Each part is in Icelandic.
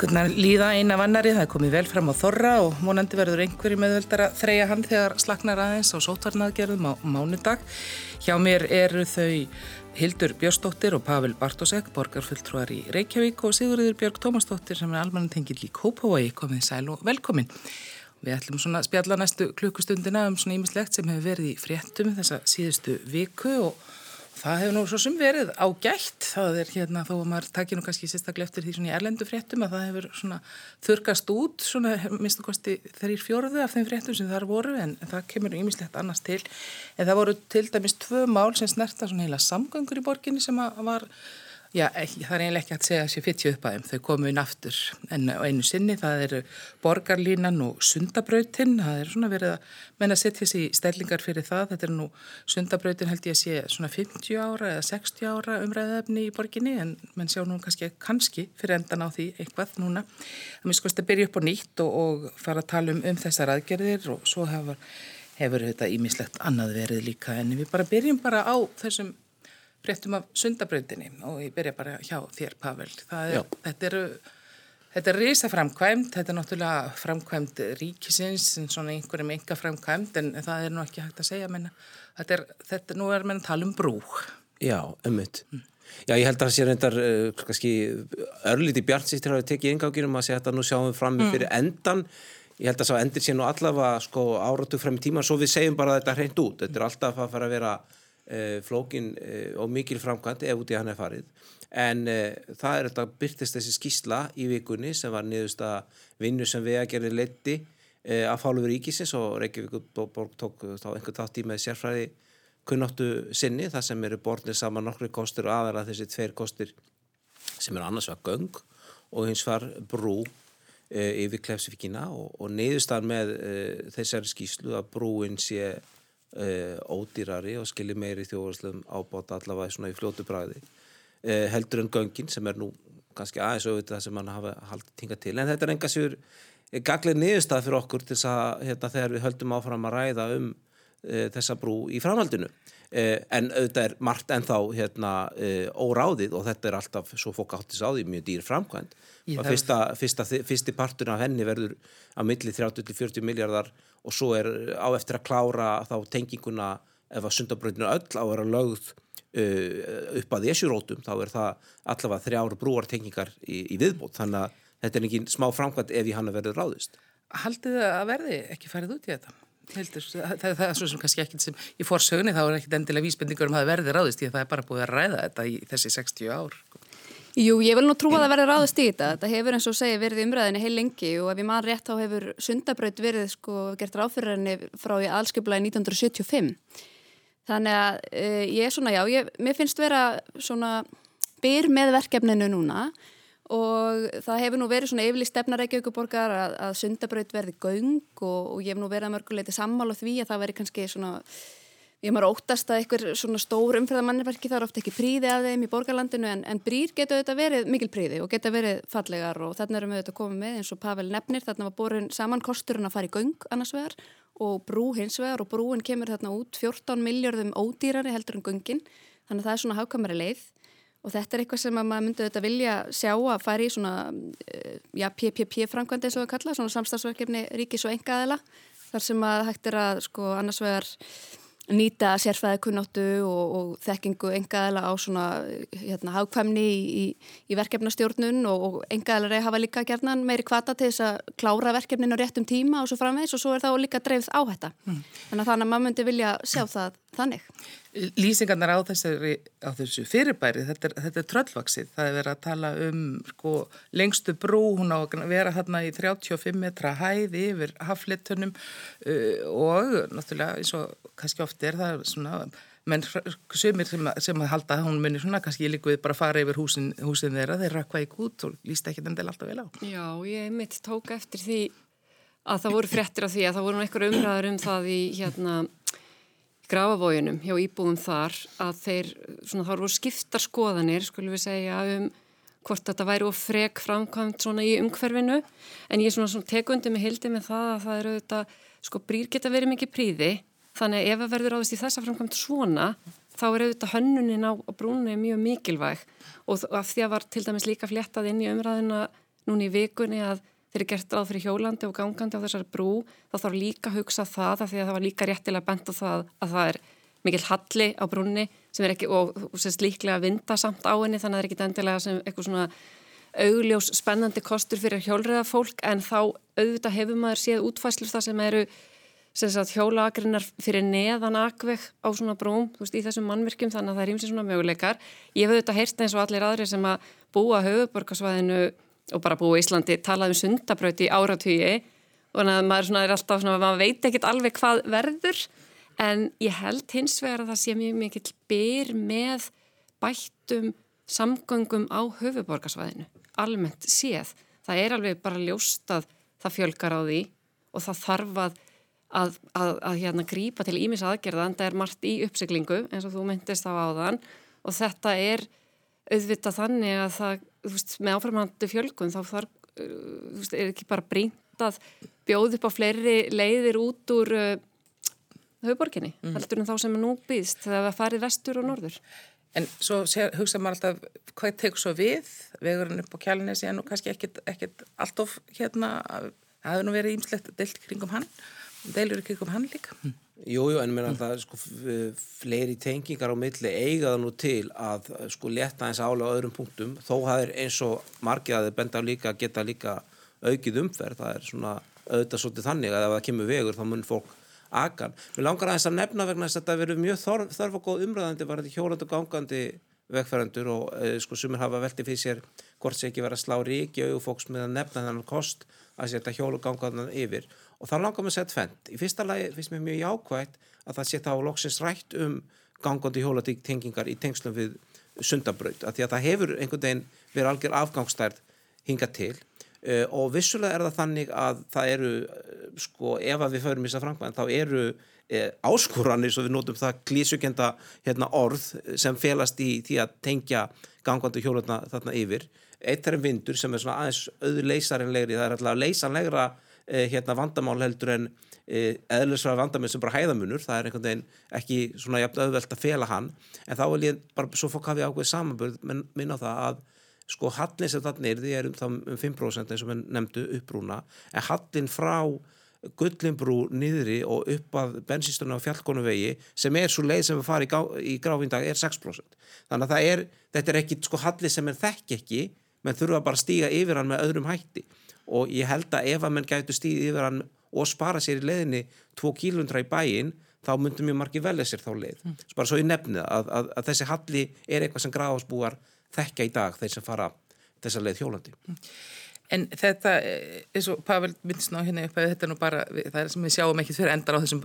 Vikurnar líða eina vannari, það er komið vel fram á þorra og mónandi verður einhverju meðvöldar að þreja hann þegar slaknar aðeins á sótvarnaðgerðum á mánudag. Hjá mér eru þau Hildur Björnsdóttir og Pavel Bartosek, borgarfulltrúar í Reykjavík og Sigurður Björg Tómasdóttir sem er almanna tengill í Kópavói, komið sæl og velkomin. Við ætlum svona að spjalla næstu klukkustundina um svona ímislegt sem hefur verið í fréttum þessa síðustu viku og Það hefur nú svo sem verið ágætt, það er hérna þó að maður takir nú kannski sérstaklega eftir því svona í erlendu fréttum að það hefur svona þurkast út svona minnstu kosti þeirri fjórðu af þeim fréttum sem þar voru en það kemur ímislegt annars til. En það voru til dæmis tvö mál sem snerta svona heila samgöngur í borginni sem var Já, það er eiginlega ekki að segja að sé fyttju upp aðeim. Þau komu inn aftur en á einu sinni. Það eru borgarlínan og sundabrautinn. Það er svona verið að menna að setja sér í stellingar fyrir það. Þetta er nú sundabrautinn held ég að sé svona 50 ára eða 60 ára umræðefni í borginni en menn sjá nú kannski, kannski fyrir endan á því eitthvað núna. Það minnst skoðist að byrja upp á nýtt og, og fara að tala um, um þessar aðgerðir og svo hefur, hefur þetta ímislegt annað verið líka en við bara byrjum bara á þessum fréttum af sundabröndinni og ég byrja bara hjá þér Pavel. Er, þetta eru Þetta er reysa framkvæmt, þetta er náttúrulega framkvæmt ríkisins, svona einhverjum enga framkvæmt en það er nú ekki hægt að segja, menna, þetta er, þetta, nú er að tala um brú. Já, ömmut. Mm. Já, ég held að það sé reyndar, uh, kannski, örlíti bjarnsýttir hafa tekið yngáginum að segja þetta nú sjáum við fram með mm. fyrir endan. Ég held að það endur sé nú allavega sko áratu frem í tíma, svo við segjum bara að þetta hreint út. Þetta er alltaf að fara að vera flókin uh, og mikil framkvæmt ef út í hann er farið. En uh, það er þetta byrtist þessi skísla í vikunni sem var niðurst að vinnu sem við að gera leiti uh, að fálu við ríkisins og Reykjavík tók þá einhvern þátt í með sérfræði kunnáttu sinni þar sem eru borðnir saman nokkru kostur og aðra þessi tveir kostur sem eru annars var göng og hins var brú uh, yfir Klefsvíkina og, og niðurstan með þessari skíslu að brúin sé Uh, ódýrari og skilji meiri þjóðarsluðum ábáta allavega svona í fljótu bræði uh, heldur en göngin sem er nú kannski aðeins auðvitað það sem mann hafa haldið tinga til. En þetta er enga sér gaglega niðurstað fyrir okkur til þess að hérna, þegar við höldum áfram að ræða um uh, þessa brú í framhaldinu en auðvitað er margt ennþá hérna, óráðið og þetta er alltaf svo fólk áttis á því mjög dýr framkvæmt fyrsta, fyrsta, fyrsti partun af henni verður að milli 30-40 miljardar og svo er á eftir að klára þá tenginguna ef að sundabröndinu öll á að vera lögð uh, upp að esjurótum þá er það allavega þrjáru brúartengingar í, í viðbót þannig að þetta er ekki smá framkvæmt ef í hann að verður ráðist. Haldið að verði ekki farið út í þetta? Heldur, það, það, það er svo sem kannski ekkert sem í fórsögni þá er ekkert endilega vísbendingur um að það verði ráðist því að það er bara búið að ræða þetta í þessi 60 ár. Jú, ég vil nú trúa að það verði ráðast í þetta. Þetta hefur eins og segi verið umræðinni heil lengi og ef ég maður rétt þá hefur sundabraut verið sko gert ráðfyrirarni frá í aðskipla í 1975. Þannig að uh, ég er svona, já, ég, mér finnst vera svona byr með verkefninu núna og það hefur nú verið svona yfirlið stefnarækjaukuborgar að, að sundabraut verði göng og, og ég hef nú verið að mörguleiti sammála því að það veri kannski svona Ég maður óttast að einhver svona stór umfræðamannverki það er ofta ekki príði af þeim í borgarlandinu en, en brýr geta auðvitað verið mikil príði og geta verið fallegar og þarna erum við auðvitað komið með eins og Pavel nefnir þarna var borin saman kosturinn að fara í göng annars vegar og brú hins vegar og brúin kemur þarna út 14 miljardum ódýrari heldur en göngin. Þannig að það er svona hákamari leið og þetta er eitthvað sem maður myndi auðvitað vilja sjá að fara í svona eh, já, PPP framkvæmdi eins og við kalla, svona samstagsverkefni ríkis og engaðela þar sem að hægt er að sko annars vegar nýta sérfæðikunnáttu og, og þekkingu engaðala á svona hérna, hagkvæmni í, í, í verkefnastjórnun og, og engaðalari hafa líka gerðnan meiri kvata til þess að klára verkefninu á réttum tíma og svo framvegs og svo er það líka dreifð á þetta. Mm. Þannig að þannig að maður myndi vilja sjá það þannig. Lýsingarnar á, þessari, á þessu fyrirbæri, þetta er, þetta er tröllvaksið, það er verið að tala um sko, lengstu brú, hún á að vera hérna í 35 metra hæði yfir haflitunum uh, og náttúrulega eins og kannski oft er það svona, menn sömur sem, sem að halda að hún munir svona kannski líka við bara fara yfir húsin, húsin þeirra, þeir rakka ekki út og líst ekki den del alltaf vel á. Já, ég mitt tók eftir því að það voru frettir af því að það voru einhverju umræður um það í hérna grafavójunum hjá íbúðum þar að þeir, svona þá eru skiptar skoðanir, skulum við segja, um hvort þetta væri of frek framkvæmt svona í umhverfinu, en ég er svona, svona tekundi með hildi með það að það eru þetta, sko brýr geta verið mikið príði, þannig að ef það verður áðist í þessa framkvæmt svona, þá er auðvitað hönnunin á, á brúnni mjög mikilvæg. Og af því að var til dæmis líka fléttað inn í umræðina núni í vikunni að eru gert ráð fyrir hjólandi og gangandi á þessari brú, þá þarf líka að hugsa það af því að það var líka réttilega bent á það að það er mikil halli á brúnni sem er ekki, og semst líklega vinda samt á henni, þannig að það er ekki endilega sem eitthvað svona augljós spennandi kostur fyrir hjólriða fólk en þá auðvitað hefur maður séð útfæslur það sem eru hjólaagrinnar fyrir neðan akveg á svona brúm, þú veist, í þessum mannvirkjum þannig að það er ímsið svona möguleikar. Ég hef auðvitað og bara búa í Íslandi talað um sundabröyti í áratvíi og þannig að maður er alltaf svona, maður veit ekkit alveg hvað verður en ég held hins vegar að það sé mjög mikill byr með bættum samgöngum á höfuborgarsvæðinu, almennt séð. Það er alveg bara ljóst að það fjölgar á því og það þarf að að, að, að hérna grípa til ímis aðgerða en það er margt í uppsiklingu eins og þú myndist á áðan og þetta er auðvitað þannig að það, þú veist, með áframhandi fjölgun þá þarf, uh, þú veist, er ekki bara brínt að bjóð upp á fleiri leiðir út úr uh, höfuborginni, mm. heldur en þá sem er nú býðst þegar það farið vestur og norður. En svo hugsa maður alltaf hvað tekur svo við, vegurinn upp á kjálunni sé nú kannski ekkit, ekkit allt of hérna, það hefur nú verið ímslegt deilt kringum hann deilur ekki um hann líka Jújú, jú, en mér er alltaf sko, fleiri tengingar á milli eigaða nú til að sko leta eins álega á öðrum punktum, þó hafður eins og margir að þið benda líka geta líka aukið umferð, það er svona auðvitað svolítið þannig að ef það kemur vegur þá mun fólk agan. Mér langar aðeins að nefna vegna þess að þetta verður mjög þörf, þörf og góð umræðandi var þetta hjólandi og gangandi vegfærandur og e, sko sumir hafa veltið fyrir sér hvort sé ekki verið að slá ríki og fólks með að nefna þannig kost að setja hjól og gangaðan yfir og þá langar maður að setja fendt. Í fyrsta lagi finnst mér mjög jákvægt að það setja á loksins rætt um gangandi hjólatengingar í tengslum við sundabraut, að því að það hefur einhvern veginn verið algjör afgangstærð hinga til uh, og vissulega er það þannig að það eru, uh, sko, ef að við förum í þess að framkvæmja, þá eru uh, áskoranir, svo við notum það klísugenda hérna, orð sem felast í því að tengja gangandi hjólarna þarna yfir. Eitt er vindur sem er svona aðeins auðurleysarinlegri, það er alltaf leysanlegra Eh, hérna vandamál heldur en eh, eðlisra vandamál sem bara hæðamunur það er einhvern veginn ekki svona jafn auðvelt að fela hann. En þá vil ég bara svo fokk hafi ákveð samanbörð minna á það að sko hallin sem þannig er því er um, um 5% eins og við nefndu uppbrúna en hallin frá gullinbrú niðri og upp að bensinstunum á fjallkonu vegi sem er svo leið sem við farið í, í gráfindag er 6% þannig að er, þetta er ekki sko hallin sem er þekk ekki. Menn þurfa bara að stíga yfir hann með öðrum hætti og ég held að ef að menn gætu stíðið yfir hann og spara sér í leðinni 2 kílundra í bæin þá myndum mjög margi velja sér þá leið mm. bara svo ég nefnið að, að, að þessi halli er eitthvað sem gráðsbúar þekka í dag þeir sem fara þessa leið hjólandi mm. En þetta, eins og Pavel minnst ná hérna upp að þetta er nú bara, það er sem við sjáum ekkert fyrir endar á þessum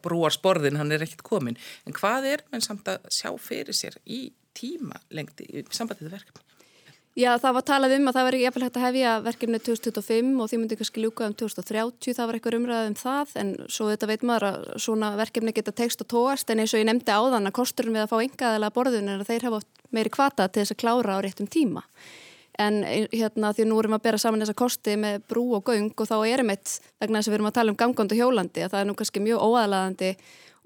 brúarsporðin, hann er ekkert komin. En hvað er menn samt að sjá fyrir sér í tíma lengti sambandið verkefni? Já, það var talað um að það veri jafnvel hægt að hefja verkefni 2025 og því myndi kannski ljúka um 2030, það var eitthvað umræðað um það en svo þetta veit maður að svona verkefni geta tekst og tóast en eins og ég nefndi áðan að kosturinn við að fá engaðilega borðun er að þeir hafa meiri kvata til þess að klára á réttum tíma. En hérna því nú erum við að bera saman þessa kosti með brú og göng og þá erum við vegna þess að við erum að tala um gangand og hjólandi að það er nú kannski mjög óaðlaðandi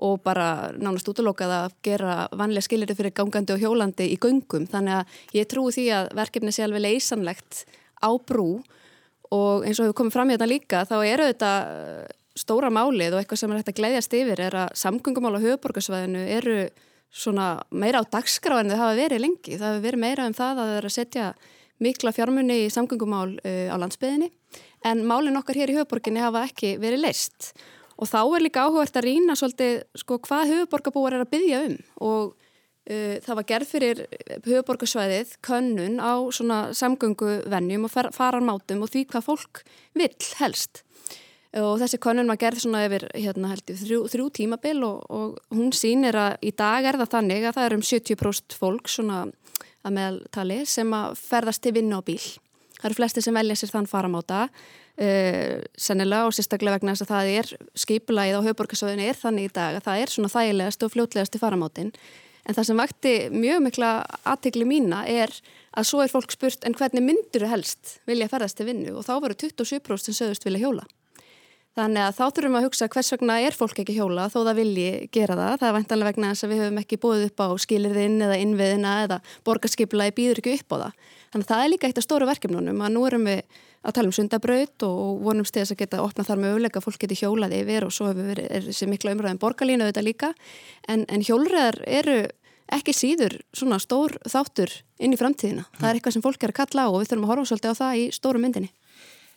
og bara nánast útlokað að gera vanlega skilir fyrir gangandi og hjólandi í göngum. Þannig að ég trúi því að verkefni sé alveg leysanlegt á brú. Og eins og hefur komið fram í þetta líka þá eru þetta uh, stóra málið og eitthvað sem er hægt að gleyðjast yfir er að samgöngumál á höfuborgarsvæðinu eru svona meira á dagskrá en þau hafa verið lengi. Það hafa verið meira um það að það er að setja mikla fjármunni í samgöngumál uh, á landsbyðinni en málin okkar hér í höfuborginni hafa ekki verið leist og þá er líka áhugart að rýna svolítið sko, hvað höfuborgarbúar er að byggja um. Og uh, það var gerð fyrir höfuborgarsvæðið könnun á samgönguvennjum og fararmátum og því hvað fólk vill helst. Og þessi könnun var gerð svona yfir hérna, heldur, þrjú, þrjú tímabil og, og hún sýnir að í dag er það þannig að það er um 70% fólk svona að meðaltali sem að ferðast til vinna á bíl. Það eru flesti sem velja sér þann faramáta Uh, sennilega og sérstaklega vegna þess að það er skipulagið á höfuborgarsöðinu er þannig í dag að það er svona þægilegast og fljótlegast í faramátin en það sem vakti mjög mikla aðtegli mína er að svo er fólk spurt en hvernig myndur helst vilja ferðast til vinnu? Og þá voru 27% sem sögust vilja hjóla. Þannig að þá þurfum að hugsa hvers vegna er fólk ekki hjóla þó það vilji gera það. Það er vantanlega vegna þess að við höfum ekki búið upp á skilirðinn eða innviðina eða borgarskipulagi býður ekki upp á það. Þannig að það er líka eitt af stóru verkefnunum að nú erum við að tala um sundabraut og vonumst til þess að geta opnað þar möguleika fólk geti hjólað yfir og svo hefur verið er þessi mikla umræðin borgarlínu auðvitað líka en, en hjólreðar eru ekki síður svona stór þáttur inn í framtíðina. Það er eitthvað sem fólk er að kalla á og við þurfum að horfa svolítið á það í stóru myndinni.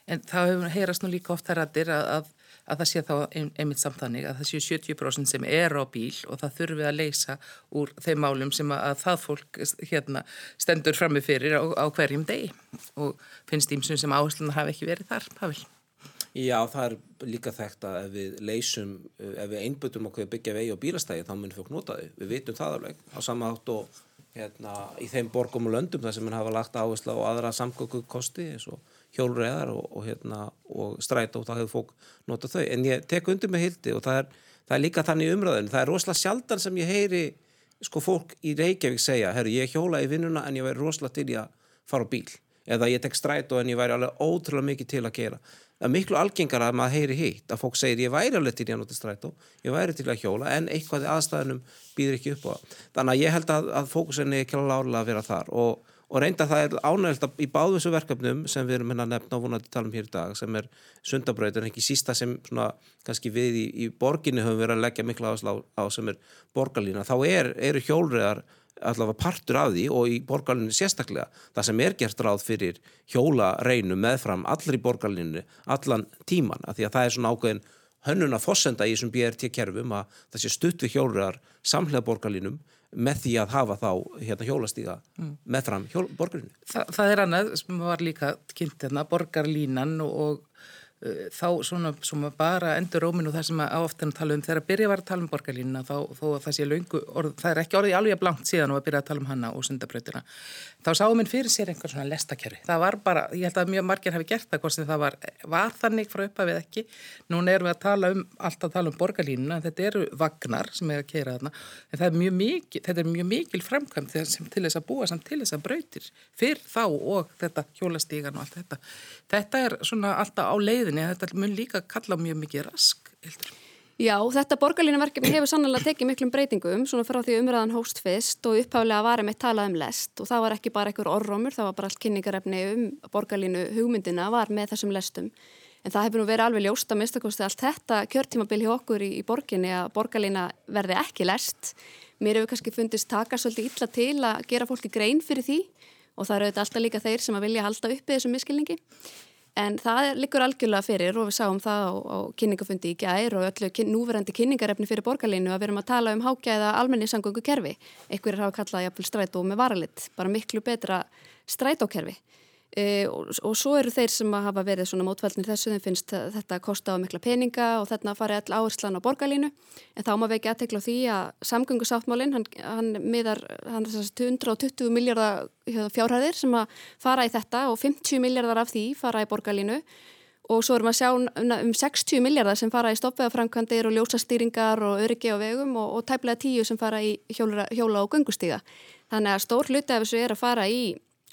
En það hefur heyrast nú líka oft rættir að, að að það sé þá ein, einmitt samtannig að það séu 70% sem er á bíl og það þurfi að leysa úr þeim málum sem að, að það fólk hérna, stendur frammi fyrir á, á hverjum degi og finnst ímsum sem áherslunar hafi ekki verið þar, Pavel. Já, það er líka þekkt að ef við leysum, ef við einbötum okkur að byggja vegi og bílastægi þá munum fólk nota þau. Við vitum það alveg á sama átt og hérna, í þeim borgum og löndum þar sem mann hafa lagt áherslu á aðra samgöku kosti eins og hjólreðar og, og, hérna, og stræt og það hefur fólk notað þau. En ég tek undir með hildi og það er, það er líka þannig umröðin. Það er rosalega sjaldan sem ég heyri sko fólk í Reykjavík segja, herru ég hjóla í vinnuna en ég væri rosalega til ég að fara á bíl. Eða ég tek stræt og en ég væri alveg ótrúlega mikið til að gera. Það er miklu algengar að maður heyri hitt að fólk segir ég væri alveg til ég að nota stræt og ég væri til að hjóla en eitthvað í aðstæðunum býður ekki upp á það. Þannig að ég held að, að fókusinni er árlega að vera þar og og reynda það er ánægilt í báðu þessu verkefnum sem við erum hérna nefna og vonandi tala um hér í dag sem er sundabröð en ekki sísta sem svona kannski við í, í borginni höfum verið að leggja mikla áherslu á, sem er borgarlína þá er, eru hjólriðar allavega partur af því og í borgarlínu sérstaklega. Það sem er gert ráð fyrir hjólareinu meðfram allir í borgarlínu allan tíman að því að það er svona ákveðin hönnuna fossenda í þessum BRT kerfum að það sé stutt við hjólriðar samlega borgarlínum með því að hafa þá hérna, hjólastíga mm. með fram borgarlínu. Þa, það er annað sem var líka kynnt hérna, borgarlínan og, og þá svona, svona bara endur róminu það sem að ofta tala um þegar að byrja var að tala um borgarlínuna þá, það sé laungu, orð, það er ekki orðið alveg blankt síðan og að byrja að tala um hanna og sundabröðina þá sáum minn fyrir sér einhvern svona lestakerfi. Það var bara, ég held að mjög margir hafi gert það hvort sem það var, var þannig frá uppafið ekki. Núna erum við að tala um, alltaf að tala um borgarlínuna, þetta eru vagnar sem er að keira þarna, en er mikil, þetta er mjög mikil framkvæm sem til þess að búa samt til þess að brautir fyrr þá og þetta hjólastígan og allt þetta. Þetta er svona alltaf á leiðinni, þetta mun líka kalla mjög mikið rask, heldur. Já, þetta borgarlínaverkefni hefur sannlega tekið miklum breytingum svona frá því umræðan hóst fyrst og uppháðlega varum eitt talað um lest og það var ekki bara einhver orðrómur, það var bara allt kynningarefni um borgarlínu hugmyndina var með þessum lestum. En það hefur nú verið alveg ljóst að mistakosti allt þetta kjörtímabil hjá okkur í, í borginni að borgarlína verði ekki lest. Mér hefur kannski fundist taka svolítið illa til að gera fólki grein fyrir því og það eru auðvitað alltaf líka þeir sem að vilja halda uppi þessum miskilningi. En það likur algjörlega fyrir og við sáum það á, á kynningafundi í gær og öllu kyn, núverandi kynningarefni fyrir borgarleinu að við erum að tala um hágæða almenningssangöngu kerfi. Ekkur er að hafa kallað jafnvel strætó með varalitt, bara miklu betra strætókerfi. E, og, og svo eru þeir sem hafa verið svona mótveldnir þessu, þeim finnst þetta að kosta á mikla peninga og að fara all áherslan á borgarlínu en þá má við ekki aðtekla því að samgöngusáttmálinn, hann, hann miðar hann er 120 miljardar fjárhæðir sem að fara í þetta og 50 miljardar af því fara í borgarlínu og svo erum við að sjá um 60 miljardar sem fara í stoppveðaframkvæmdir og ljósastýringar og öryggi á vegum og, og tæplega 10 sem fara í hjóla, hjóla og göngustíga. Þannig að stór hluti af þessu er að fara í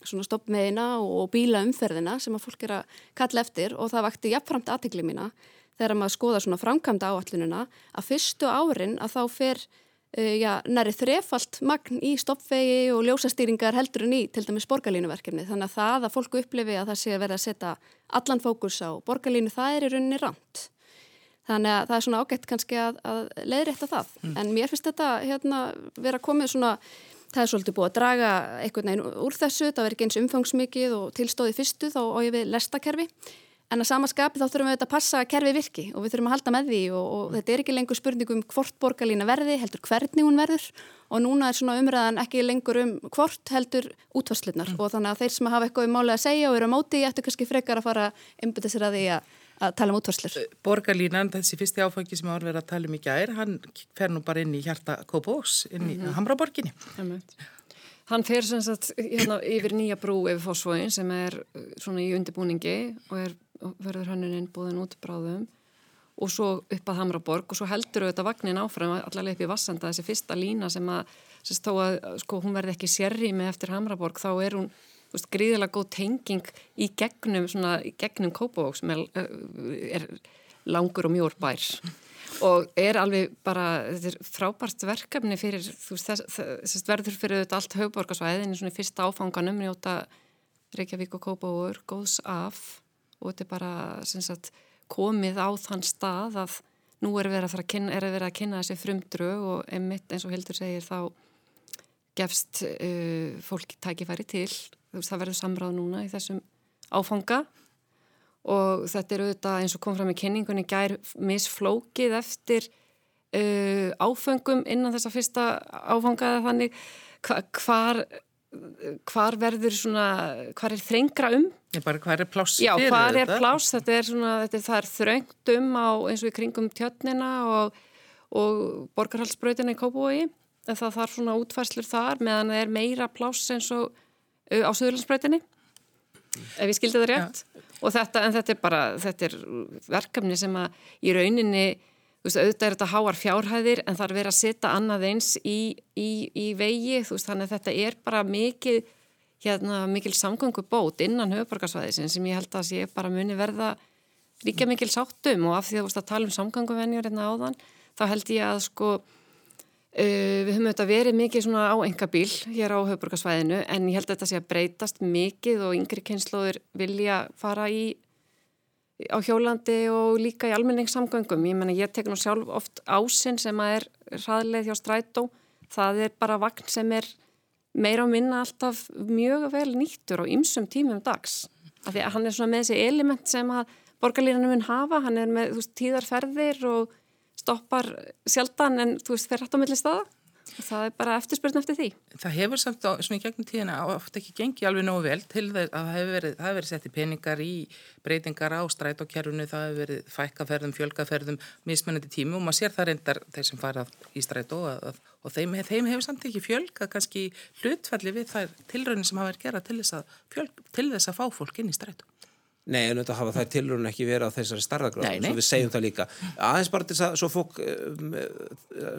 svona stoppmeðina og bílaumferðina sem að fólk er að kalla eftir og það vakti jafnframt aðtegli mína þegar maður skoða svona framkvæmda áallununa að fyrstu árin að þá fer uh, já, næri þrefalt magn í stoppvegi og ljósastýringar heldur en í til dæmis borgarlínuverkefni. Þannig að það að fólku upplifi að það sé að vera að setja allan fókus á borgarlínu það er í rauninni ránt þannig að það er svona ágætt kannski að, að leiðrætta það. Mm. en mér finnst þetta hérna, vera komið svona Það er svolítið búið að draga einhvern veginn úr þessu, það verður ekki eins umfangsmikið og tilstóði fyrstu þá og ég við lestakerfi. En að samaskapi þá þurfum við að passa að kerfi virki og við þurfum að halda með því og, og þetta er ekki lengur spurning um hvort borgarlína verði, heldur hvernig hún verður og núna er svona umræðan ekki lengur um hvort heldur útvarslunar mm. og þannig að þeir sem hafa eitthvað í máli að segja og eru á móti, ég ættu kannski frekar að fara að einbita sér að því að að tala um útvarslur. Eh, Borgarlínan, þessi fyrsti áfangi sem áður verið að tala um í gær, hann fer nú bara inn í hjarta Kópós, inn í mm -hmm. Hamraborginni. Hann fer sem sagt hérna, yfir nýja brú yfir fósfóin sem er eh, svona í undirbúningi og er, verður hannuninn búðin út bráðum og svo upp að Hamraborg og svo heldur auðvitað vagnin áfram allavega upp í Vassanda þessi fyrsta lína sem að, sem þó að sko, hún verði ekki sérri með eftir Hamraborg þá er hún veist, gríðilega góð tenging í gegnum, svona, í gegnum Kópavók sem er, eh, er langur og mjór bær. Og er alveg bara, frábært verkefni fyrir, þú veist, þess, þess verður fyrir þetta allt höfuborgarsvæðin í svona fyrsta áfanganum njóta Reykjavík og Kópavóur góðs af. Og þetta er bara sagt, komið á þann stað að nú er verið að, að, kynna, er verið að kynna þessi frumdrög og einmitt eins og Hildur segir þá gefst uh, fólki tækifæri til, veist, það verður samráð núna í þessum áfanga. Og þetta er auðvitað eins og kom fram í kynningunni gær misflókið eftir uh, áfengum innan þessa fyrsta áfangaða þannig. Hvar hvar verður svona, hvar er þrengra um? Bara hvar er pláss Já, hvar er pláss, þetta er svona, þetta er, það er þröngt um á eins og í kringum tjötnina og, og borgarhalsbröðina í Kópavogi, en það þarf svona útfærslur þar meðan það er meira pláss eins og á Suðurlandsbröðinni, ef ég skildi það rétt. Já. Og þetta, en þetta er bara, þetta er verkefni sem að í rauninni þú veist, auðvitað er þetta háar fjárhæðir en það er verið að setja annað eins í, í, í vegi, þú veist, þannig að þetta er bara mikil, hérna, mikil samgöngu bót innan höfuborgarsvæðisin sem ég held að sé bara muni verða líka mikil sáttum og af því að þú veist að tala um samgönguvenjur hérna áðan, þá held ég að sko uh, við höfum auðvitað verið mikið svona á enga bíl hér á höfuborgarsvæðinu en ég held að þetta sé að breytast mikið og yngri kynnslóður vilja fara í á hjólandi og líka í almenningssamgöngum. Ég menna ég tek nú sjálf oft ásinn sem að er hraðleið hjá strætó. Það er bara vagn sem er meira á minna alltaf mjög vel nýttur á ymsum tímum dags. Því að hann er svona með þessi element sem að borgarlínunum mun hafa. Hann er með veist, tíðarferðir og stoppar sjaldan en þú veist fer hægt á milli staða. Það er bara eftirspurn eftir því. Það hefur samt á, svona í gegnum tíðina ofta ekki gengið alveg nógu vel til þess að það hefur verið, verið settið peningar í breytingar á strætókerfunu, það hefur verið fækkaferðum, fjölkaferðum, mismunandi tími og maður sér það reyndar þeir sem fara í strætó og, og þeim, þeim hefur samt ekki fjölka kannski hlutfalli við þær tilraunin sem hafa verið gerað til þess að, fjölk, til þess að fá fólk inn í strætó. Nei, en þetta hafa þær tilröðun ekki verið á þessari starðagráð, svo við segjum það líka. Aðeins bara til þess að svo fólk um,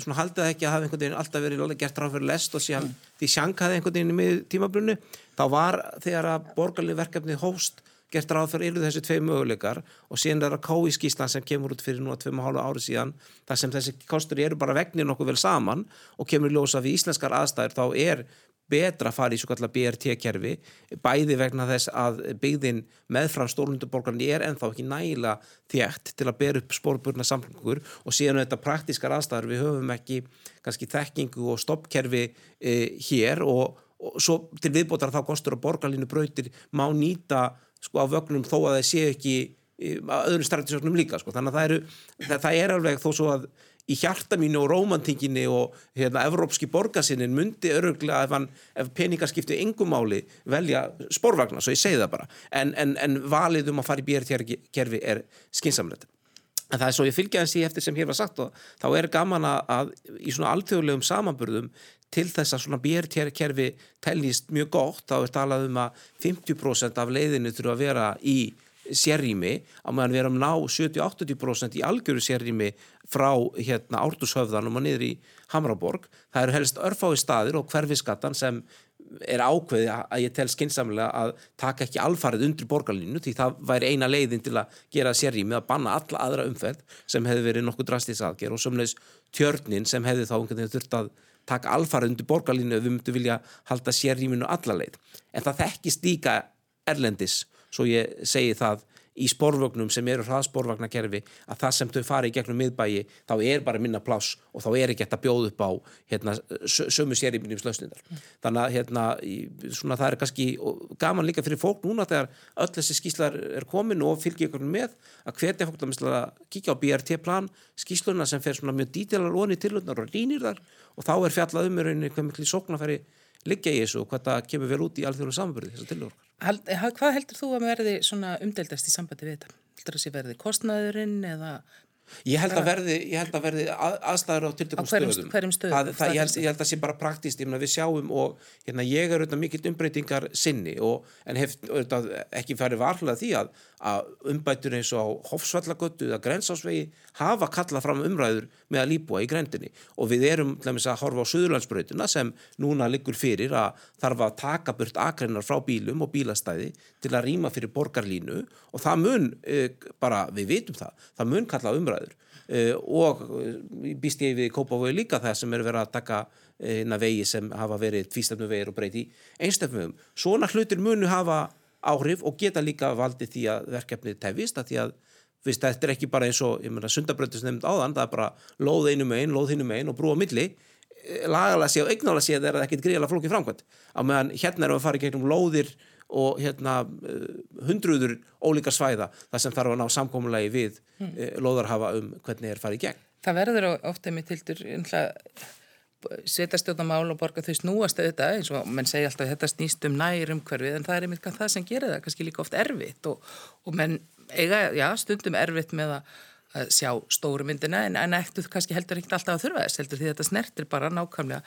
svona haldið það ekki að hafa einhvern veginn alltaf verið gert ráð fyrir lest og síðan mm. því sjankaði einhvern veginn með tímabrunni, þá var þegar að borgarlið verkefni hóst gert ráð fyrir yfir þessi tvei möguleikar og síðan er það kói skíslan sem kemur út fyrir núna tveim og hálfa ári síðan, þar sem þessi kostur eru bara vegnir nokkuð vel saman og kemur ljósa við íslenskar aðstæður, þá er betra að fara í svo kallar BRT-kerfi bæði vegna þess að byggðin meðfram stórlunduborgarni er ennþá ekki næla þjætt til að bera upp spórburna samlingur og síðan þetta praktískar aðstæður. Við höfum ekki kannski þekkingu og stoppkerfi e, hér og, og svo til viðbótar þá kostur að borgarlínu brautir má nýta sko á vögnum þó að það sé ekki e, öðru strætisjóknum líka sko. Þannig að það, eru, það, það er alveg þó svo að í hjarta mínu og rómantinginni og hérna, evrópski borgarsinnin myndi öruglega ef, hann, ef peningar skipti yngumáli velja sporvagnar, svo ég segi það bara. En, en, en valið um að fara í BRT-kerfi er skinsamlega en það er svo ég fylgja í eftir sem hér var sagt og þá er gaman að í svona alþjóðlegum samanburðum til þess að svona BRT-kerfi tellist mjög gott, þá er talað um að 50% af leiðinu þurfa að vera í sérrými á meðan við erum ná 70-80% í algjöru sérrými frá hérna ártushöfðanum og niður í Hamraborg. Það eru helst örfái staðir og hverfiskattan sem er ákveði að ég tel skinsamlega að taka ekki alfarið undir borgarlínu því það væri eina leiðin til að gera sérrými að banna alla aðra umferð sem hefði verið nokkuð drastís aðger og sömleis tjörnin sem hefði þá einhvern veginn þurft að taka alfarið undir borgarlínu ef við myndum vilja halda sérrýminu alla leið. En það þekkist líka erlendis svo ég segi það í sporvögnum sem eru hraðsporvagnakerfi að það sem þau fari í gegnum miðbægi þá er bara minna pláss og þá er ekki þetta bjóð upp á hérna, sömu sérýmjum slösnindar. Mm. Þannig að hérna, svona, það er kannski gaman líka fyrir fólk núna þegar öll þessi skíslar er komin og fylgja ykkur með að hvetja fólk að kíkja á BRT-plan skísluna sem fer svona mjög dítilar onni tilhundar og rínir þar og þá er fjallað um miklu sóknarfæri liggja í þessu og hvað það kemur vel út í alþjóðlega samanbyrði þessar tilhörkar. Hald, hvað heldur þú að verði umdeldast í sambandi við þetta? Heldur það að sé verði kostnaðurinn eða Ég held að verði, held að verði að, aðstæður á tiltökum stöðum. Hverjum stöðum? Það, það, ég, held, ég held að það sé bara praktist, ég meina við sjáum og hérna, ég er auðvitað mikill umbreytingar sinni og, en hef auðvitað ekki farið varlega því að, að umbætur eins og á Hofsvallagötu eða Grensásvegi hafa kallað fram umræður með að líbúa í grendinni og við erum lemmis, að horfa á Suðurlandsbröytuna sem núna liggur fyrir að þarf að taka burt akreinar frá bílum og bílastæði til að rýma fyrir borgarlínu og það mun, e, bara við vitum það, það mun kalla umræður e, og býst ég við Kópavögu líka það sem er verið að taka eina vegi sem hafa verið tvístafnu vegir og breyti einstaknum. Svona hlutir munu hafa áhrif og geta líka valdið því að verkefnið tefist að því að Vist, þetta er ekki bara eins og, sundabröndis nefnd áðan, það er bara lóð einu megin, lóð hinu megin og brú á milli. Eh, lagalega séð og eignálega séð er það ekkit gríðilega flókið framkvæmt. Á meðan hérna erum við að fara í gegnum lóðir og hérna eh, hundruður ólíka svæða þar sem þarf að ná samkómulegi við mm. lóðarhafa um hvernig er farið í gegn. Það verður ofta með tildur sveitastjóðamál og borga þau snúast auðvitað eins og menn segja alltaf þetta snýst um nærum hverfið en það er einmitt það sem gerir það kannski líka oft erfitt og, og menn eiga, já, stundum erfitt með að, að sjá stóru myndina en, en eftir kannski heldur ekkert alltaf að þurfa þess heldur því þetta snertir bara nákvæmlega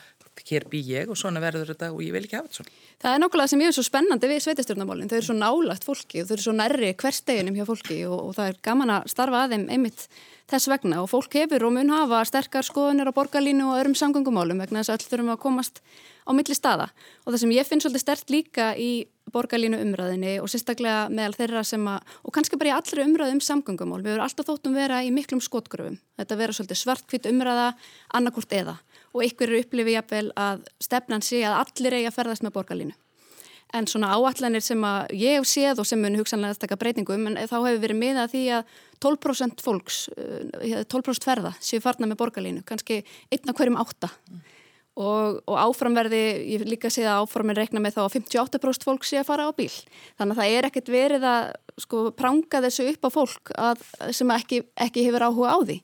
hér bý ég og svona verður þetta og ég vil ekki hafa þetta svona. Það er nákvæmlega sem ég er svo spennandi við sveitastjórnamálinn, þau eru svo nálagt fólki og þau eru svo nærri hversteginum hjá fólki og, og það er gaman að starfa að þeim einmitt þess vegna. Og fólk hefur og mun hafa sterkar skoðunir á borgarlínu og öðrum sangungumálum vegna þess að öll þurfum að komast á milli staða. Og það sem ég finn svolítið stert líka í borgarlínu umræðinni og sérstaklega meðal þeirra sem að, og kannski bara í allri umræðum samgöngumál, við verðum alltaf þóttum vera í miklum skotgröfum, þetta vera svolítið svartkvitt umræða, annarkort eða. Og ykkur eru upplifið jafnvel að stefnan sé að allir eigi að ferðast með borgarlínu. En svona áallanir sem að ég hef séð og sem mun hugsanlega að taka breytingum en þá hefur verið miðað því að 12% fólks, 12% eh, ferða séu farna með borgarlínu, kannski einna hverjum átta. mm og, og áframverði, ég líka sé að áframin reikna með þá að 58% fólk sé að fara á bíl. Þannig að það er ekkert verið að sko pranga þessu upp á fólk að, sem ekki, ekki hefur áhuga á því.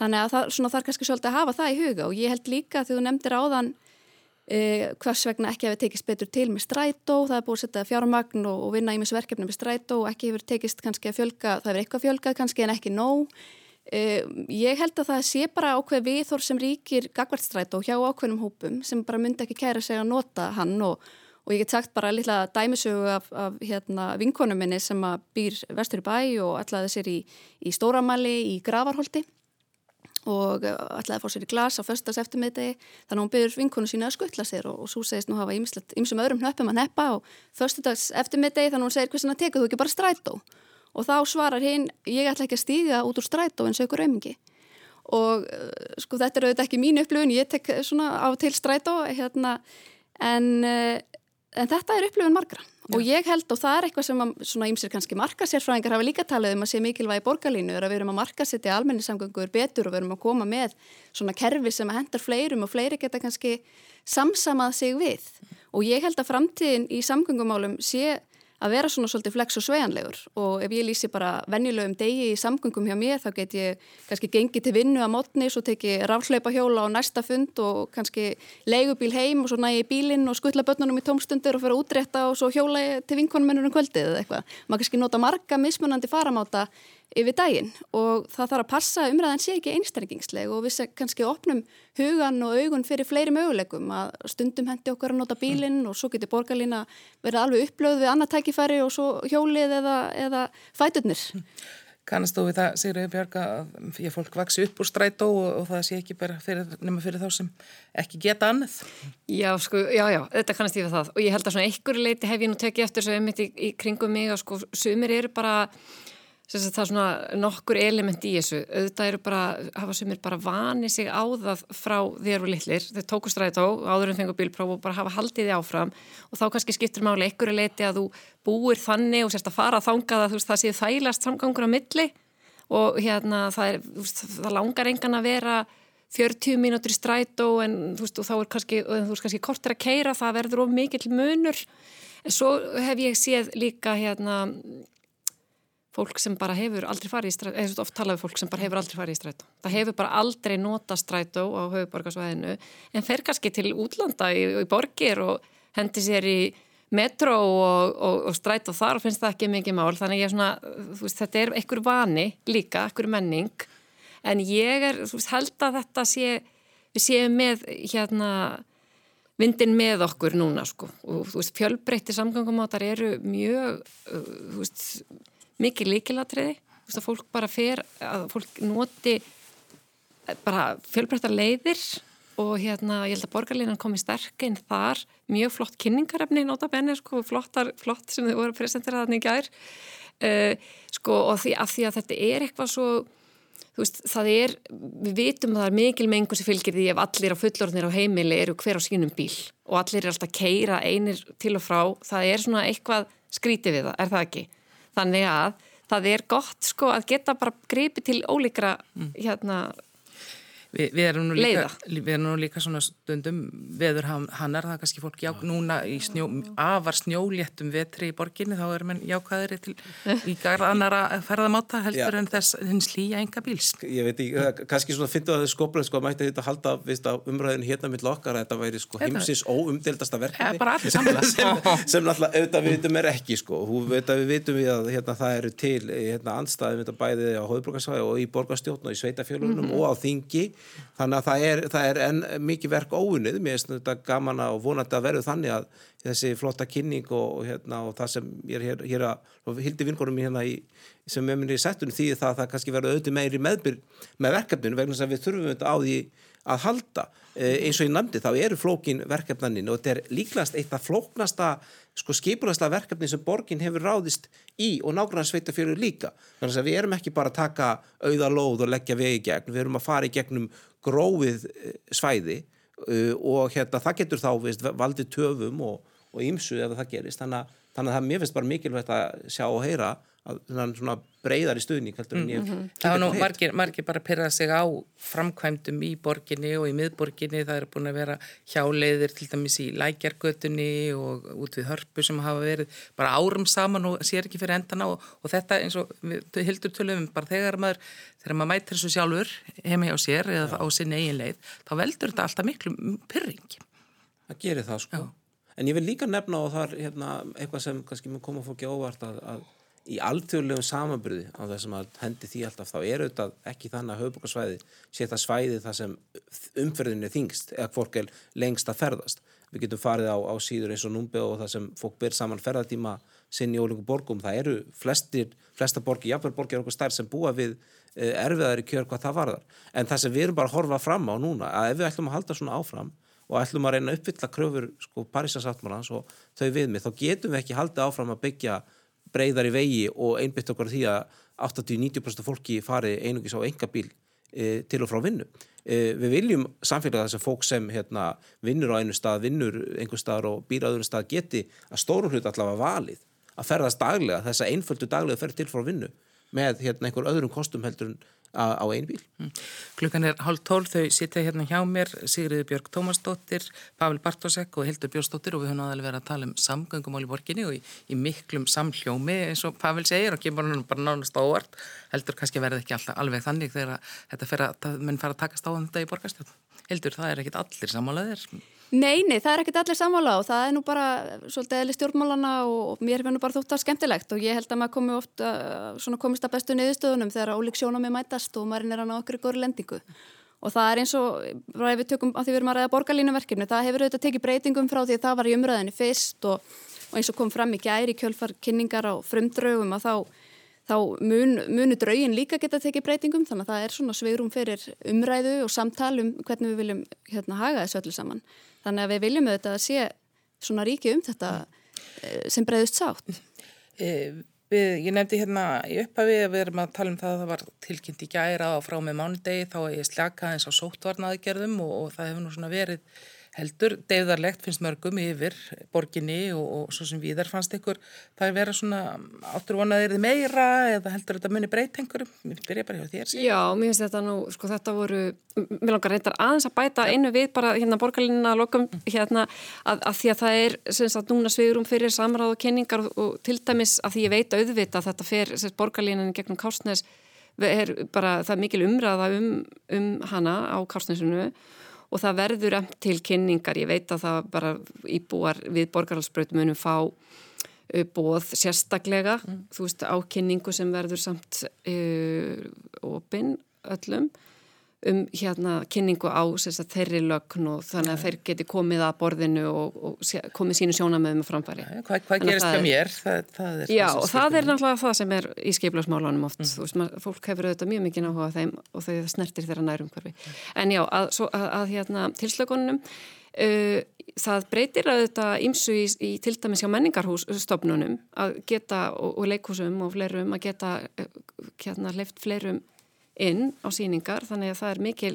Þannig að það svona, þarf kannski svolítið að hafa það í huga og ég held líka þegar þú nefndir áðan eh, hvers vegna ekki hefur tekist betur til með strætó, það er búið að setja fjármagn og, og vinna í mjög sverkefni með strætó og ekki hefur tekist kannski að fjölga, það hefur eitthvað fjölgað kannski en ekki nóg ég held að það sé bara ákveð viðhór sem ríkir gagvartstræt og hjá ákveðnum hópum sem bara myndi ekki kæra sig að nota hann og, og ég get sagt bara lilla dæmisögu af, af hérna, vinkonum minni sem býr vestur í bæ og ætlaði sér í, í Stóramæli í Gravarholti og ætlaði að fá sér í glas á förstas eftirmiðdegi þannig að hún byrjur vinkonu sína að skuttla sér og, og svo segist nú hafa ymsum öðrum hnöppum að neppa og förstudags eftirmiðdegi þannig að hún segir hversin að teka þú ekki bara strætó og þá svarar hinn, ég ætla ekki að stíga út úr strætó en sögur auðmingi og uh, sko þetta er auðvitað ekki mín upplifun, ég tek svona á til strætó hérna, en, uh, en þetta er upplifun margra. Já. og ég held og það er eitthvað sem að, svona ímsir kannski markasérfræðingar hafa líka talað um að sé mikilvægi borgarlínu er að við erum að markasetja almenningssamgöngur betur og við erum að koma með svona kerfi sem að hendar fleirum og fleiri geta kannski samsamað sig við. Og ég held að framtíðin í samgöngumálum sé að vera svona svolítið flex og svejanlegur og ef ég lýsi bara venjulegum degi í samgöngum hjá mér þá get ég kannski gengið til vinnu að mótni svo teki raflaupa hjóla á næsta fund og kannski leigubíl heim og svo nægi bílinn og skuttla börnunum í tómstundir og fyrir að útrétta og svo hjóla til vinkonumennur um kvöldið eða eitthvað. Maður kannski nota marga mismunandi faramáta yfir daginn og það þarf að passa umræðan sé ekki einstæringingsleg og við kannski opnum hugan og augun fyrir fleiri möguleikum að stundum hendi okkar að nota bílinn og svo getur borgarlína verið alveg upplöð við annað tækifæri og svo hjólið eða, eða fæturnir. Kannast þú við það, Sigurður Björg, að ég fólk vaksi upp úr strætó og, og það sé ekki bara fyrir, nema fyrir þá sem ekki geta annað? Já, sko, já, já, þetta kannast ég við það og ég held að svona einhverju leiti hef ég nú tekið eftir þessu ummitt í, í kringum mig og sko, sumir eru bara það er svona nokkur element í þessu. Auðvitað eru bara, hafa sumir bara vanið sig á það frá þér og litlir. Þau tóku strætó, áður en fengur bílpróf og bara hafa haldið þið áfram. Og þá kannski skiptur máli einhverju leiti að þú búir þannig og sérst að fara að þanga það, veist, það séð þælast samgangur á milli. Og hérna það, er, veist, það langar engan að vera 40 mínútur í strætó en þú veist og þá er kannski, þú veist kannski kortir að keira, það verður of mikill munur. En svo hef ég séð líka hérna fólk sem bara hefur aldrei farið í strætó, eða oft talaðu fólk sem bara hefur aldrei farið í strætó. Það hefur bara aldrei nota strætó á höfuborgarsvæðinu en fer kannski til útlanda í, í borgir og hendi sér í metro og, og, og strætó þar og finnst það ekki mikið mál. Þannig ég er svona, veist, þetta er einhver vani líka, einhver menning en ég er, veist, held að þetta sé, við séum með hérna vindin með okkur núna sko og þú veist, fjölbreytti samgangumáttar eru mjög, þú veist mikið líkilatriði að fólk bara fer að fólk noti bara fjölbreyttar leiðir og hérna ég held að borgarleinan komi sterkinn þar. Mjög flott kynningarefni nota benni sko flottar, flott sem þið voru að presentera þannig gær. Uh, sko og því að, því að þetta er eitthvað svo þú veist, það er, við vitum að það er mikil mengur sem fylgir því ef allir á fullorðnir á heimili eru hver á sínum bíl og allir er alltaf að keira einir til og frá, það er svona eitthvað skrítið við það, er það ekki? Þannig að það er gott sko að geta bara gripið til ólíkra hérna Vi, við, erum líka, við erum nú líka svona stundum veður hannar, það er kannski fólk já, núna í snjó, afar snjóléttum vetri í borginni, þá erum við jákvæðri til í garð annara ferðamáta heldur Já. en þess hins hlýja enga bíls. ég veit ekki, kannski svona finnst að þau skoplega sko að mætti þetta halda vist, að umræðinu hérna mitt okkar að þetta væri sko heimsins óumdeildasta Ja, verkefni samlega. sem, sem náttúrulega auðvitað við vitum er ekki sko Hú, veit að við vitum við að hérna, það eru til hérna, andstæðum þetta bæði á hóðbrukarsvæði og í borgarstjórn og í sveitafjölunum og á þingi þannig að það er, það er enn mikið verk óunnið, mér finnst þetta gaman að vonandi að verðu þannig að þessi flotta kynning og, og, hérna, og það sem ég er hér, hér að hildi vinkonum hérna í, sem með minni í settunum því það að það kannski verður auðvitað meiri meðbyr með verkefninu vegna að við þurfum þetta á því að halda. Eh, eins og ég nefndi þá eru flókin verkefnanin og þetta er líklegast eitt af flóknasta sko skipulasta verkefni sem borgin hefur ráðist í og nágrann sveitafjörður líka. Þannig að við erum ekki bara að taka auða lóð og leggja vegi gegn, við erum að fara í gegnum grófið eh, svæði uh, og hérna það getur þá veist, valdið töfum og, og ymsu ef það gerist. Þannig að, þannig að það mér finnst bara mikilvægt að sjá og heyra að breyðar í stuðning heldur en ég Það var nú margir, margir bara að pyrra sig á framkvæmdum í borginni og í miðborginni. Það eru búin að vera hjáleiðir til dæmis í lækjargötunni og út við hörpu sem hafa verið bara árum saman og sér ekki fyrir endana og, og þetta eins og við hildur tölum bara þegar maður, þegar maður mætir þessu sjálfur heima hjá sér eða á sinni eigin leið, þá veldur þetta alltaf miklu pyrring. Það gerir það sko. En ég vil líka nefna og það er hérna, eitthvað sem kannski mun koma fólki á óvart að, að í alþjóðlegum samanbyrði á þessum að hendi því alltaf þá er auðvitað ekki þannig að höfbrukarsvæði sé það svæði það sem umferðin er þingst eða fólk er lengst að ferðast. Við getum farið á, á síður eins og númbi og það sem fólk ber saman ferðatíma sinn í ólíku borgum. Það eru flestir, flesta borgi, jafnvel borgir okkur stær sem búa við eh, erfiðari kjör hvað það varðar. En það sem við erum bara að horfa fram á núna, að ef við ætlum að halda svona áfram og ætlum að reyna að uppfylla kröfur sko, Parísasáttmálans og þau viðmið, þá getum við ekki haldið áfram að byggja breyðar í vegi og einbytt okkur því að 80-90% fólki fari einungis á engabíl e, til og frá vinnu. E, við viljum samfélaga þess að fólk sem hérna, vinnur á einu stað, vinnur einhver staðar og býr á öðru stað geti að stórum hlut allavega valið að ferðast daglega, þess að einföldu daglega ferð til frá vinnu með hérna, einhver öðrum kostum heldur en á, einu bíl. Klukkan er hálf tólf, þau sitja hérna hjá mér, Sigriður Björg Tómasdóttir, Pavel Bartosek og Hildur Björnsdóttir og við höfum aðalega verið að tala um samgöngumál í borginni og í, í miklum samhljómi eins og Pavel segir og kemur hann bara nánast ávart, heldur kannski verði ekki alltaf alveg þannig þegar þetta menn fara að takast á um þetta í borgarstjórn. Hildur, það er ekkit allir samálaðir. Nei, nei, það er ekkert allir sammála og það er nú bara svolítið eðli stjórnmálana og mér finnur bara þótt að skemmtilegt og ég held að maður komi oft uh, svona komist að bestu niðurstöðunum þegar ólík sjónami mætast og maður er að ná okkur í góri lendingu. Og það er eins og, bara ef við tökum að því við erum að ræða borgarlínuverkefni, það hefur auðvitað tekið breytingum frá því að það var í umræðinni fyrst og, og eins og kom fram í gæri kjölfar kynningar á frumdraugum að þá þá mun, munu draugin líka geta tekið breytingum þannig að það er svona sveirum fyrir umræðu og samtal um hvernig við viljum hérna haga þessu öllu saman. Þannig að við viljum auðvitað að sé svona ríki um þetta eh, sem breyðust sátt. E, við, ég nefndi hérna í upphafi að við erum að tala um það að það var tilkynnt í gæra og frá með mánudegi þá að ég slaka eins á sóttvarnaðgerðum og, og það hefur nú svona verið heldur deyðarlegt finnst mörgum yfir borginni og, og svo sem viðar fannst ykkur það er verið svona áttur vonaðir þið meira eða heldur þetta muni breyt einhverjum mér byrja bara hjá þér. Já, mér finnst þetta nú, sko þetta voru mér langar reyndar aðeins að bæta einu við bara hérna borgarlinna lokum hérna að, að því að það er sem sagt núna svigurum fyrir samráð og kynningar og, til dæmis að því ég veit auðvita að þetta fer borgarlinnan gegnum Kársnes er bara það er mikil umræða um, um hana á Kársnesunu og það verður emt til kynningar, ég veit að það bara íbúar við borgarhalsbröðum munum fá uh, bóð sérstaklega, mm. þú veist ákynningu sem verður samt uh, opinn öllum um hérna kynningu á sagt, þeirri lögn og þannig að þeir geti komið að borðinu og, og komið sínu sjónamöðum að framfæri. Ja, hvað, hvað gerist hjá mér? Það, það er já, og það er náttúrulega það sem er í skiplasmálunum oft. Mm. Þú veist, maður, fólk hefur auðvitað mjög mikið náhuga þeim og þau snertir þeirra nærum hverfi. En já, að, svo, að, að hérna tilslökunum Uh, það breytir að þetta ímsu í, í til dæmis hjá menningarhússtofnunum að geta og, og leikhúsum og fleirum að geta uh, hérna hleyft fleirum inn á síningar þannig að það er mikil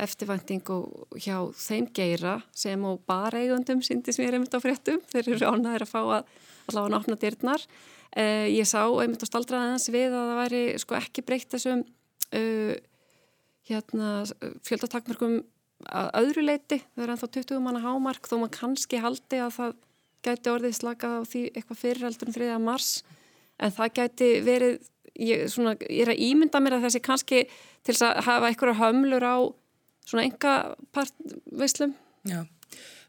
eftirvænting og hjá þeim geira sem og bara eigundum síndis mér einmitt á fréttum, þeir eru ánæðir að fá að allavega náttúrulega dyrnar. Uh, ég sá einmitt á staldraðans við að það væri sko ekki breytt þessum uh, hérna, fjöldatakmörgum að öðru leiti, það er ennþá 20 manna hámark þó maður kannski haldi að það gæti orðið slakað á því eitthvað fyrirheldur um 3. mars en það gæti verið, ég, svona, ég er að ímynda mér að þessi kannski til þess að hafa einhverja hömlur á svona enga partveislum. Já,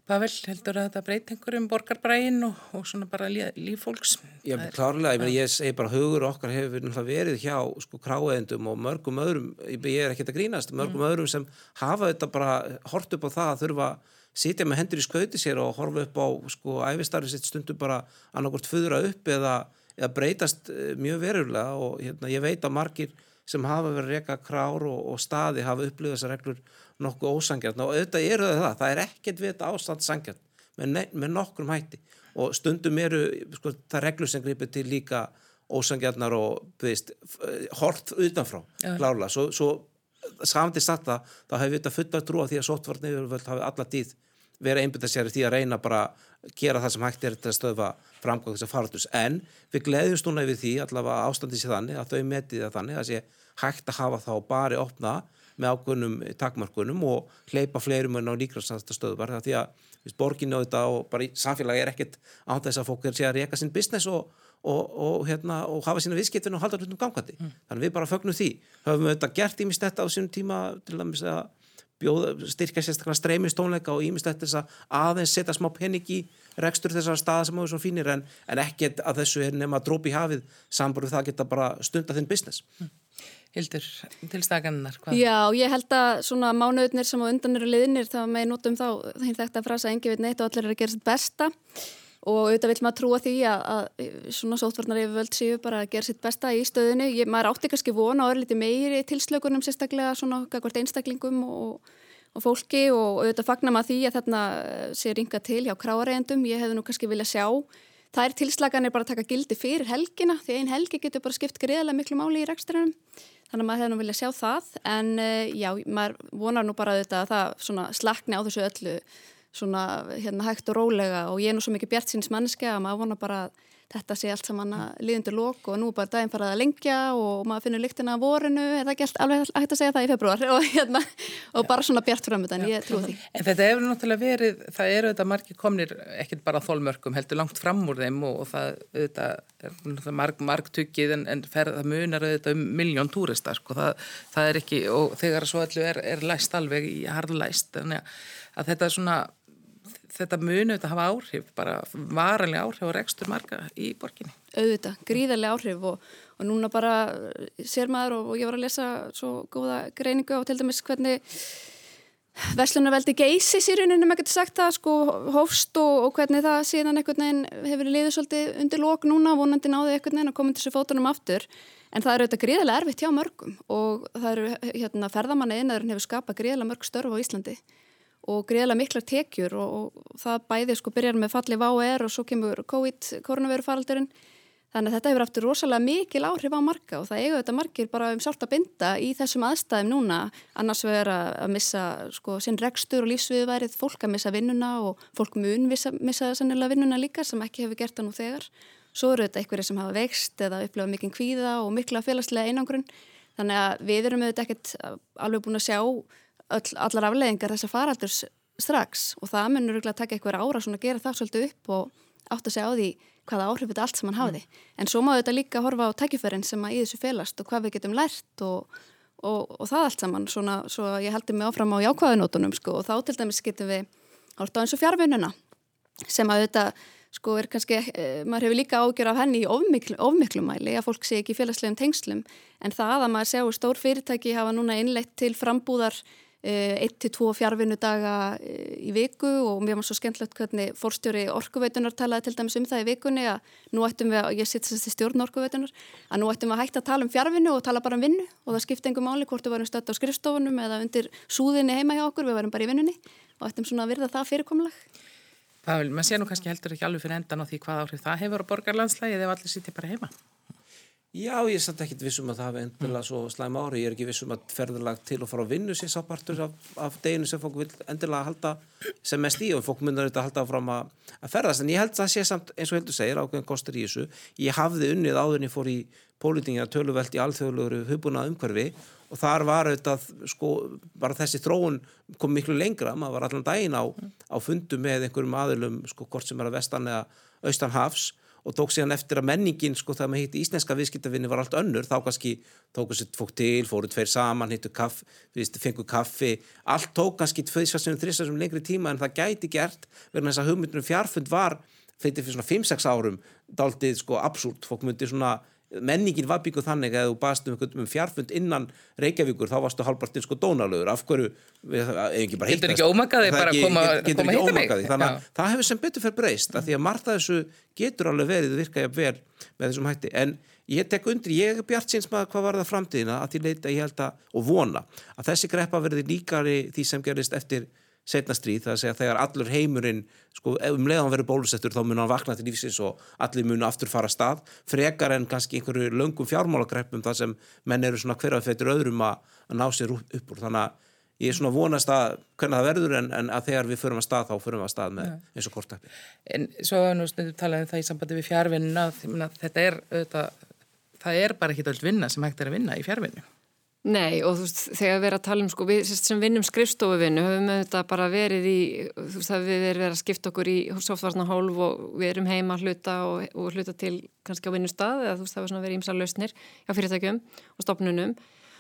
Pavel, heldur að þetta breyti einhverjum borgarbrægin og, og svona bara lífólks? Já, klárlega, ég, meni, ég segi bara hugur okkar hefur verið hjá sko kráeðendum og mörgum öðrum, ég er ekki að grínast, mörgum mm. öðrum sem hafa þetta bara hort upp á það að þurfa sitja með hendur í skauti sér og horfa upp á sko æfistarfið sitt stundu bara annarkort föðra upp eða, eða breytast eh, mjög verulega og hérna, ég veit að margir sem hafa verið reyka krár og, og staði hafa upplifað þessar reglur nokkuð ósangjart og auðvitað eru það það, það er ekkert við þetta ástand sangjart með, með nokkrum hætti. Og stundum eru sko, það reglur sem gripir til líka ósangjarnar og veist, hort utanfrá klárlega, svo, svo samtist þetta, þá hefur við þetta fulla trú á því að sótvarni hafi alla tíð verið einbindað sér í því að reyna bara að gera það sem hægt er til að stöðva framgang þess að faraldus, en við gleðjumst núna yfir því allavega ástandið sér þannig að þau metið það þannig að sé hægt að hafa þá bari opna með ákveðnum takmarkunum og hleypa fleirum en á líkrafstæðasta stöðvar því að viðst, borginu og þetta og bara samfélagi er ekkert án þess að fólk er að reyka sinn business og og, og, hérna, og hafa sína viðskiptinu og halda hlutum gangandi. Mm. Þannig við bara fögnum því. Höfum við þetta gert ímist þetta á sínum tíma til að bjóða, styrka sérstaklega streymistónleika og þetta þess að aðeins setja smá pening í rekstur þessar staða sem áður svo fínir en, en ekkert að þessu er nema að drópi hafið samborðu það geta bara stunda þinn business. Mm. Hildur, til stakannar, hvað? Já, ég held að svona mánuðnir sem á undan eru liðnir þá með notum þá þinn þetta frasa engi veit neitt og allir er að gera sitt besta og auðvitað vil maður trúa því að, að svona sótvarnar yfirvöld séu bara að gera sitt besta í stöðinu. Ég, maður átti kannski vona að vera litið meiri tilslökunum sérstaklega svona hvert einstaklingum og, og fólki og auðvitað fagnar maður því að þarna sé ringa til hjá kráarægendum. Ég hefði nú kannski viljað sjá. Það er tilslaganir bara að taka gildi fyrir helgina því einn helgi getur bara skipt greiðlega miklu máli í reksturinnum. Þannig að maður hefði nú viljað sjá það en eh, já, maður vonar nú bara auðvitað að það slakni á þessu öllu svona hérna hægt og rólega og ég er nú svo mikið bjart síns manneski að maður vona bara að þetta sé allt saman að liðundur lók og nú bara daginn farað að lengja og maður finnur lyktina af vorinu, er það ekki alveg hægt að segja það í februar og, hérna, og bara svona bjart framöndan, ég trú því. En þetta hefur náttúrulega verið, það eru þetta margir komnir, ekkert bara þólmörkum, heldur langt fram úr þeim og, og það er marg, margtuggið en, en fer, það munar auðvitað um miljón túristar sko. það, það er ekki, og þegar svo allu er, er læst alveg í harðlæst, þannig að þetta er svona þetta munu þetta hafa áhrif, bara varanlega áhrif og rekstur marga í borginni. Auðvitað, gríðarlega áhrif og, og núna bara sér maður og, og ég var að lesa svo góða greiningu á til dæmis hvernig Veslunarveldi geysis í rauninu, maður getur sagt það, sko, hófst og, og hvernig það síðan einhvern veginn hefur liðið svolítið undir lók núna, vonandi náðið einhvern veginn að koma til þessu fótunum aftur, en það eru auðvitað gríðarlega erfitt hjá mörgum og það eru, hérna, ferðamanna einnaðurinn hefur skapað gríðarlega mörg störf á Íslandi og greiðlega miklar tekjur og, og það bæði sko byrjar með falli VAR og svo kemur COVID, koronavirufaraldurinn þannig að þetta hefur aftur rosalega mikil áhrif á marga og það eiga þetta margir bara um sjálft að binda í þessum aðstæðum núna. Annars verður að missa sko sinn rekstur og lífsviðværið, fólk að missa vinnuna og fólk mun missa, missa sannilega vinnuna líka sem ekki hefur gert það nú þegar. Svo eru þetta einhverju sem hafa vext eða upplifað mikinn kvíða og mikla félagslega einangrun. Þannig að við erum auðvitað ekkert alveg búin að sjá öll, allar afleðingar þessar faraldurs strax og það munur að taka eitthvað ára svona að gera það svolítið upp og átt að segja á því hvaða áhrif þetta allt sem hann hafiði. Mm. En svo má þetta líka horfa á tækifærin sem að í þessu félast og hvað við getum lært og, og, og það allt saman svona svo ég heldur mig áfram á jákvæðunótunum sko og þá til dæmis getum við hort á eins og fjárvinnuna sem að þetta sko er kannski, eh, maður hefur líka ágjör af henni í ofmiklu, ofmiklumæli að fólk sé ekki félagslegum tengslum en það að maður séu stór fyrirtæki hafa núna innleitt til frambúðar 1-2 eh, fjárvinnudaga eh, í viku og mér var svo skemmtilegt hvernig fórstjóri orkuveitunar talaði til dæmis um það í vikunni að nú ættum við, ég sitt þess að stjórn orkuveitunar, að nú ættum við að hætta að tala um fjárvinnu og tala bara um vinnu og það skipti engum máli hvort við varum stödd á skrifstofunum eða undir súðinni heima hjá okkur, við varum bara í vinnunni og ættum svona að virða það fyrirkomlag. Pavel, maður sé nú kannski heldur ekki alveg fyrir endan á því hvað áhrif það hefur á borgarlandslægi eða allir sýtti bara heima. Já, ég er samt ekkit vissum að það hafi endilega svo slæm ári, ég er ekki vissum að ferðarlag til og fara á vinnu sér sápartur af, af deginu sem fólk vil endilega halda sem mest í og fólk myndur þetta halda fram að, að ferðast, en ég held að það sé samt eins og heldur segir ákveðin kostur í þessu. Ég hafði unnið áður en ég fór í pólitingina töluvelt í alþjóðlugur hugbúnað umhverfi og þar var auðvitað sko, bara þessi þróun kom miklu lengra, maður var allan daginn á, á fundu með einhverjum aðilum sko, hvort sem er að vestan eða austan hafs og tók síðan eftir að menningin sko þegar maður hitti íslenska viðskiptavinni var allt önnur þá kannski tóku sér fólk til, fóru tveir saman hittu kaff, fengu kaffi. Allt tók kannski tveisfarsum, þrissfarsum lengri tíma en það gæti gert verðan þess að hugmyndunum fjárfund var fyrir svona 5-6 árum daldið sko absúrt, fólk myndi svona menningin var bygguð þannig að þú baðst um, um fjárfund innan Reykjavíkur þá varstu halvpartinn sko dónalögur. Af hverju, Getur ekki ómakaði bara að koma, koma hitta mig? Þannig að það hefur sem betur fyrir breyst að því að margt að þessu getur alveg verið virka ég vel með þessum hætti. En ég tek undir, ég er bjart síns maður hvað var það framtíðina að því leita ég held að og vona að þessi greppa verði líkari því sem gerist eftir setna stríð, það að segja þegar allur heimurinn sko, um leiðan verður bólusettur þá mun hann vakna til lífsins og allir mun aftur fara stað, frekar en kannski einhverju löngum fjármálagreppum þar sem menn eru svona hverjað feitur öðrum að, að ná sér upp úr, þannig að ég er svona vonast að hvernig það verður en, en að þegar við förum að stað þá förum við að stað með eins og kortæpi. En svo nú stundum talaðum það í sambandi við fjárvinna þetta er, auðvitað, það er bara ekki öll vinna sem hægt er að vinna í fjárvinnu Nei og þú veist þegar við erum að tala um sko við sem vinnum skrifstofuvinnu höfum við þetta bara verið í þú veist að við erum verið að skipta okkur í softvarnahólf og við erum heima að hluta og, og hluta til kannski á vinnustad eða þú veist það var svona verið ímsa lausnir hjá fyrirtækjum og stopnunum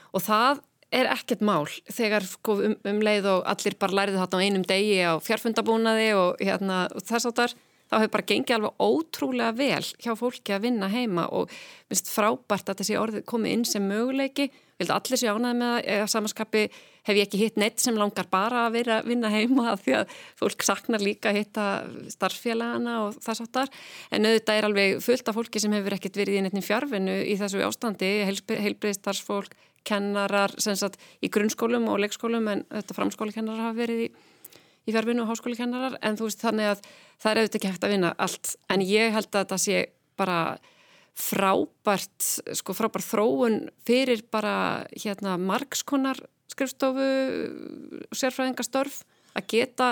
og það er ekkert mál þegar sko, um, um leið og allir bara læriði þarna á einum degi á fjárfundabúnaði og, hérna, og þess áttar þá hefur bara gengið alveg ótrúlega vel hjá fólki að vinna heima og minnst frábært að þessi orði komið inn sem möguleiki Ég held að allir sé ánaði með eða samanskapi hef ég ekki hitt neitt sem langar bara að vera að vinna heima því að fólk saknar líka að hitta starffélagana og það sáttar. En auðvitað er alveg fullt af fólki sem hefur ekkert verið í neittni fjárfinu í þessu ástandi, heilbriðstarfsfólk, kennarar, sagt, í grunnskólum og leikskólum en þetta framskólikennarar hafa verið í, í fjárfinu og háskólikennarar en þú veist þannig að það er auðvitað ekki hægt að vinna allt. En ég held að það sé bara frábært, sko frábært þróun fyrir bara hérna margskonar skrifstofu sérfræðingastörf að geta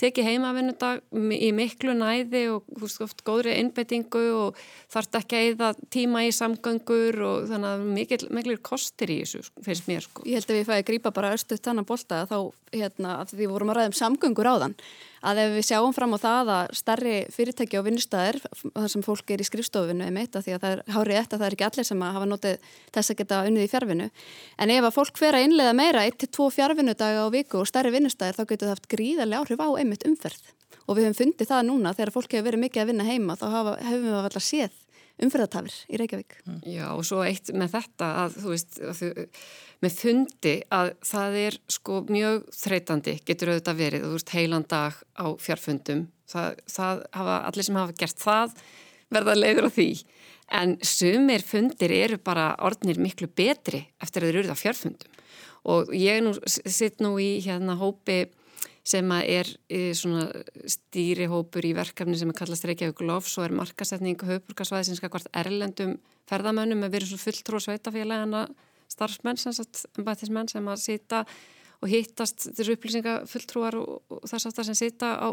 tekið heimavinnudag í miklu næði og þú veist oft góðri innbettingu og þarf ekki að eða tíma í samgöngur og þannig að mikil, mikil kostir í þessu finnst mér sko. Ég held að við fæði að grýpa bara östu þannig að bolta þá hérna að við vorum að ræða um samgöngur á þann að ef við sjáum fram á það að starri fyrirtæki og vinnustæðir þar sem fólk er í skrifstofinu eitt að því að það er hárið eftir að það er ekki allir sem hafa notið þess að geta unnið í fjárvinu en ef að fólk fer að innlega meira 1-2 fjárvinudaga á viku og starri vinnustæðir þá getur það haft gríðarlega áhrif á einmitt umferð. Og við höfum fundið það núna þegar fólk hefur verið mikið að vinna heima þá hafa, hefum við alltaf séð umferðartafir í Reykjavík. Já og svo eitt með þetta að þú veist að þú, með fundi að það er sko mjög þreytandi getur auðvitað verið og þú veist heilan dag á fjárfundum það, það hafa allir sem hafa gert það verða leiður á því. En sumir fundir eru bara orðnir miklu betri eftir að þeir eru á fjárfundum og ég nú sitt nú í hérna hópi sem er svona stýrihópur í verkefni sem er kallast Reykjavík Lofs og er markasetning höfburgarsvæði sem skal hvort erlendum ferðamönnum. Að vera svo fulltrú sveitafélagana starfsmenn sem, sagt, sem að sita og hittast þessu upplýsingafulltrúar og, og þess aftar sem sita á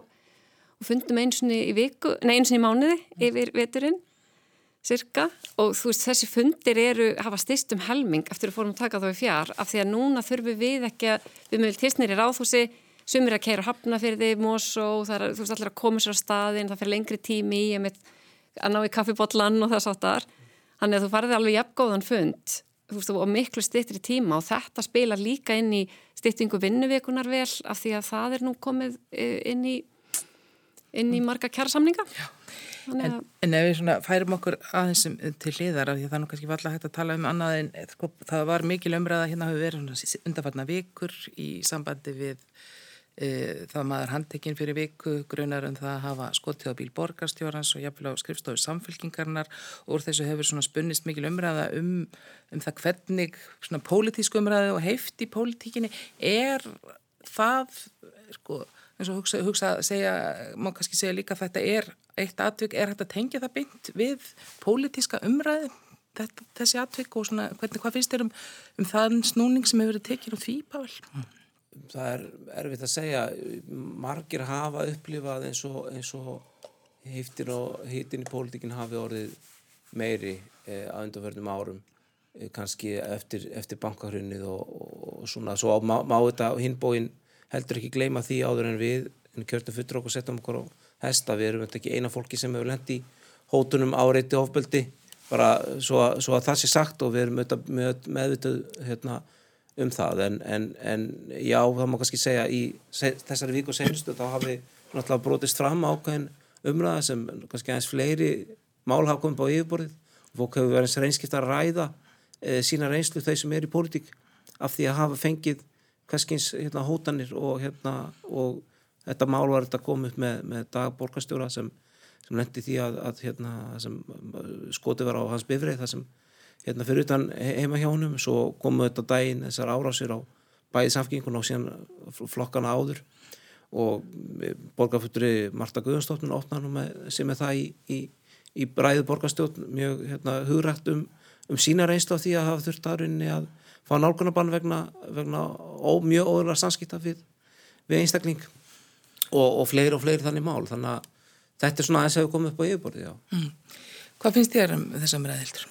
og fundum einsinni í viku, nei einsinni í mánuði yfir veturinn cirka og þú veist þessi fundir eru hafa styrst um helming eftir að fórum taka þá í fjár af því að núna þurfum við ekki að við mögum tilsnir í ráðhúsi sumir að keira hafna fyrir því mós og það er, þú veist allir að koma sér á staðin það fyrir lengri tími í að ná í kaffibotlan og það sáttar þannig að þú farið alveg jafngóðan fund. Veist og miklu stittri tíma og þetta spila líka inn í stittingu vinnuvekunar vel af því að það er nú komið e, inn í inn í marga kjærasamninga en, en ef við færum okkur aðeins til hliðar af því að það er nú kannski valla hægt að tala um annað en sko, það var mikil umræða hérna hafi verið undarfarna vikur í sambandi við það maður handtekinn fyrir viku grunar um það að hafa skotið á bíl borgarstjórans og jafnvel á skrifstofu samfélkingarnar og úr þessu hefur svona spunnist mikil umræða um, um það hvernig svona pólitísku umræði og heift í pólitíkinni. Er það sko eins og hugsa, hugsa segja, má kannski segja líka að þetta er eitt atvik, er hægt að tengja það beint við pólitíska umræði þetta, þessi atvik og svona, hvernig, hvað finnst þér um, um þann snúning sem hefur verið tekið á því, Pavel? Það er erfitt að segja, margir hafa upplifað eins og, eins og heiftir og heitin í pólitíkin hafi orðið meiri eh, að undanförnum árum, eh, kannski eftir, eftir bankahrunnið og, og svona, svo má, má þetta hinbóin heldur ekki gleyma því áður en við en kjörtum fyrir okkur og setjum okkur á hesta, við erum ekki eina fólki sem hefur lendi hótunum áreiti ofbeldi. Bara svo svo að það sé sagt og við erum með, meðvitað hérna, um það. En, en, en já, það má kannski segja í þessari víku senstu þá hafi náttúrulega brotist fram ákveðin umræða sem kannski aðeins fleiri mál hafa komið á yfirborðið. Og fólk hefur verið eins reynskipt að ræða e, sína reynslu þau sem er í pólitík af því að hafa fengið hverskins hérna, hótanir og, hérna, og þetta mál var þetta komið með, með dagborgastjóra sem, sem lendi því að, að hérna, sem skoti var á hans bifrið það sem hérna, fyrir utan heima hjá honum svo komu þetta daginn þessar árásir á bæði samfengun og síðan flokkana áður og borgarfutturi Marta Guðanstóttin opnaði nú með, sem er það í, í, í bræðu borgarstjórn mjög hérna, hugrætt um, um sína reynslu á því að hafa þurft aðrinni að fá nálgunabann vegna, vegna ó, mjög óðurlega samskipta við, við einstakling og, og fleiri og fleiri þannig mál þannig að þetta er svona aðeins hefur komið upp á yfirborði mm. Hvað finnst þér um þessum ræðildur?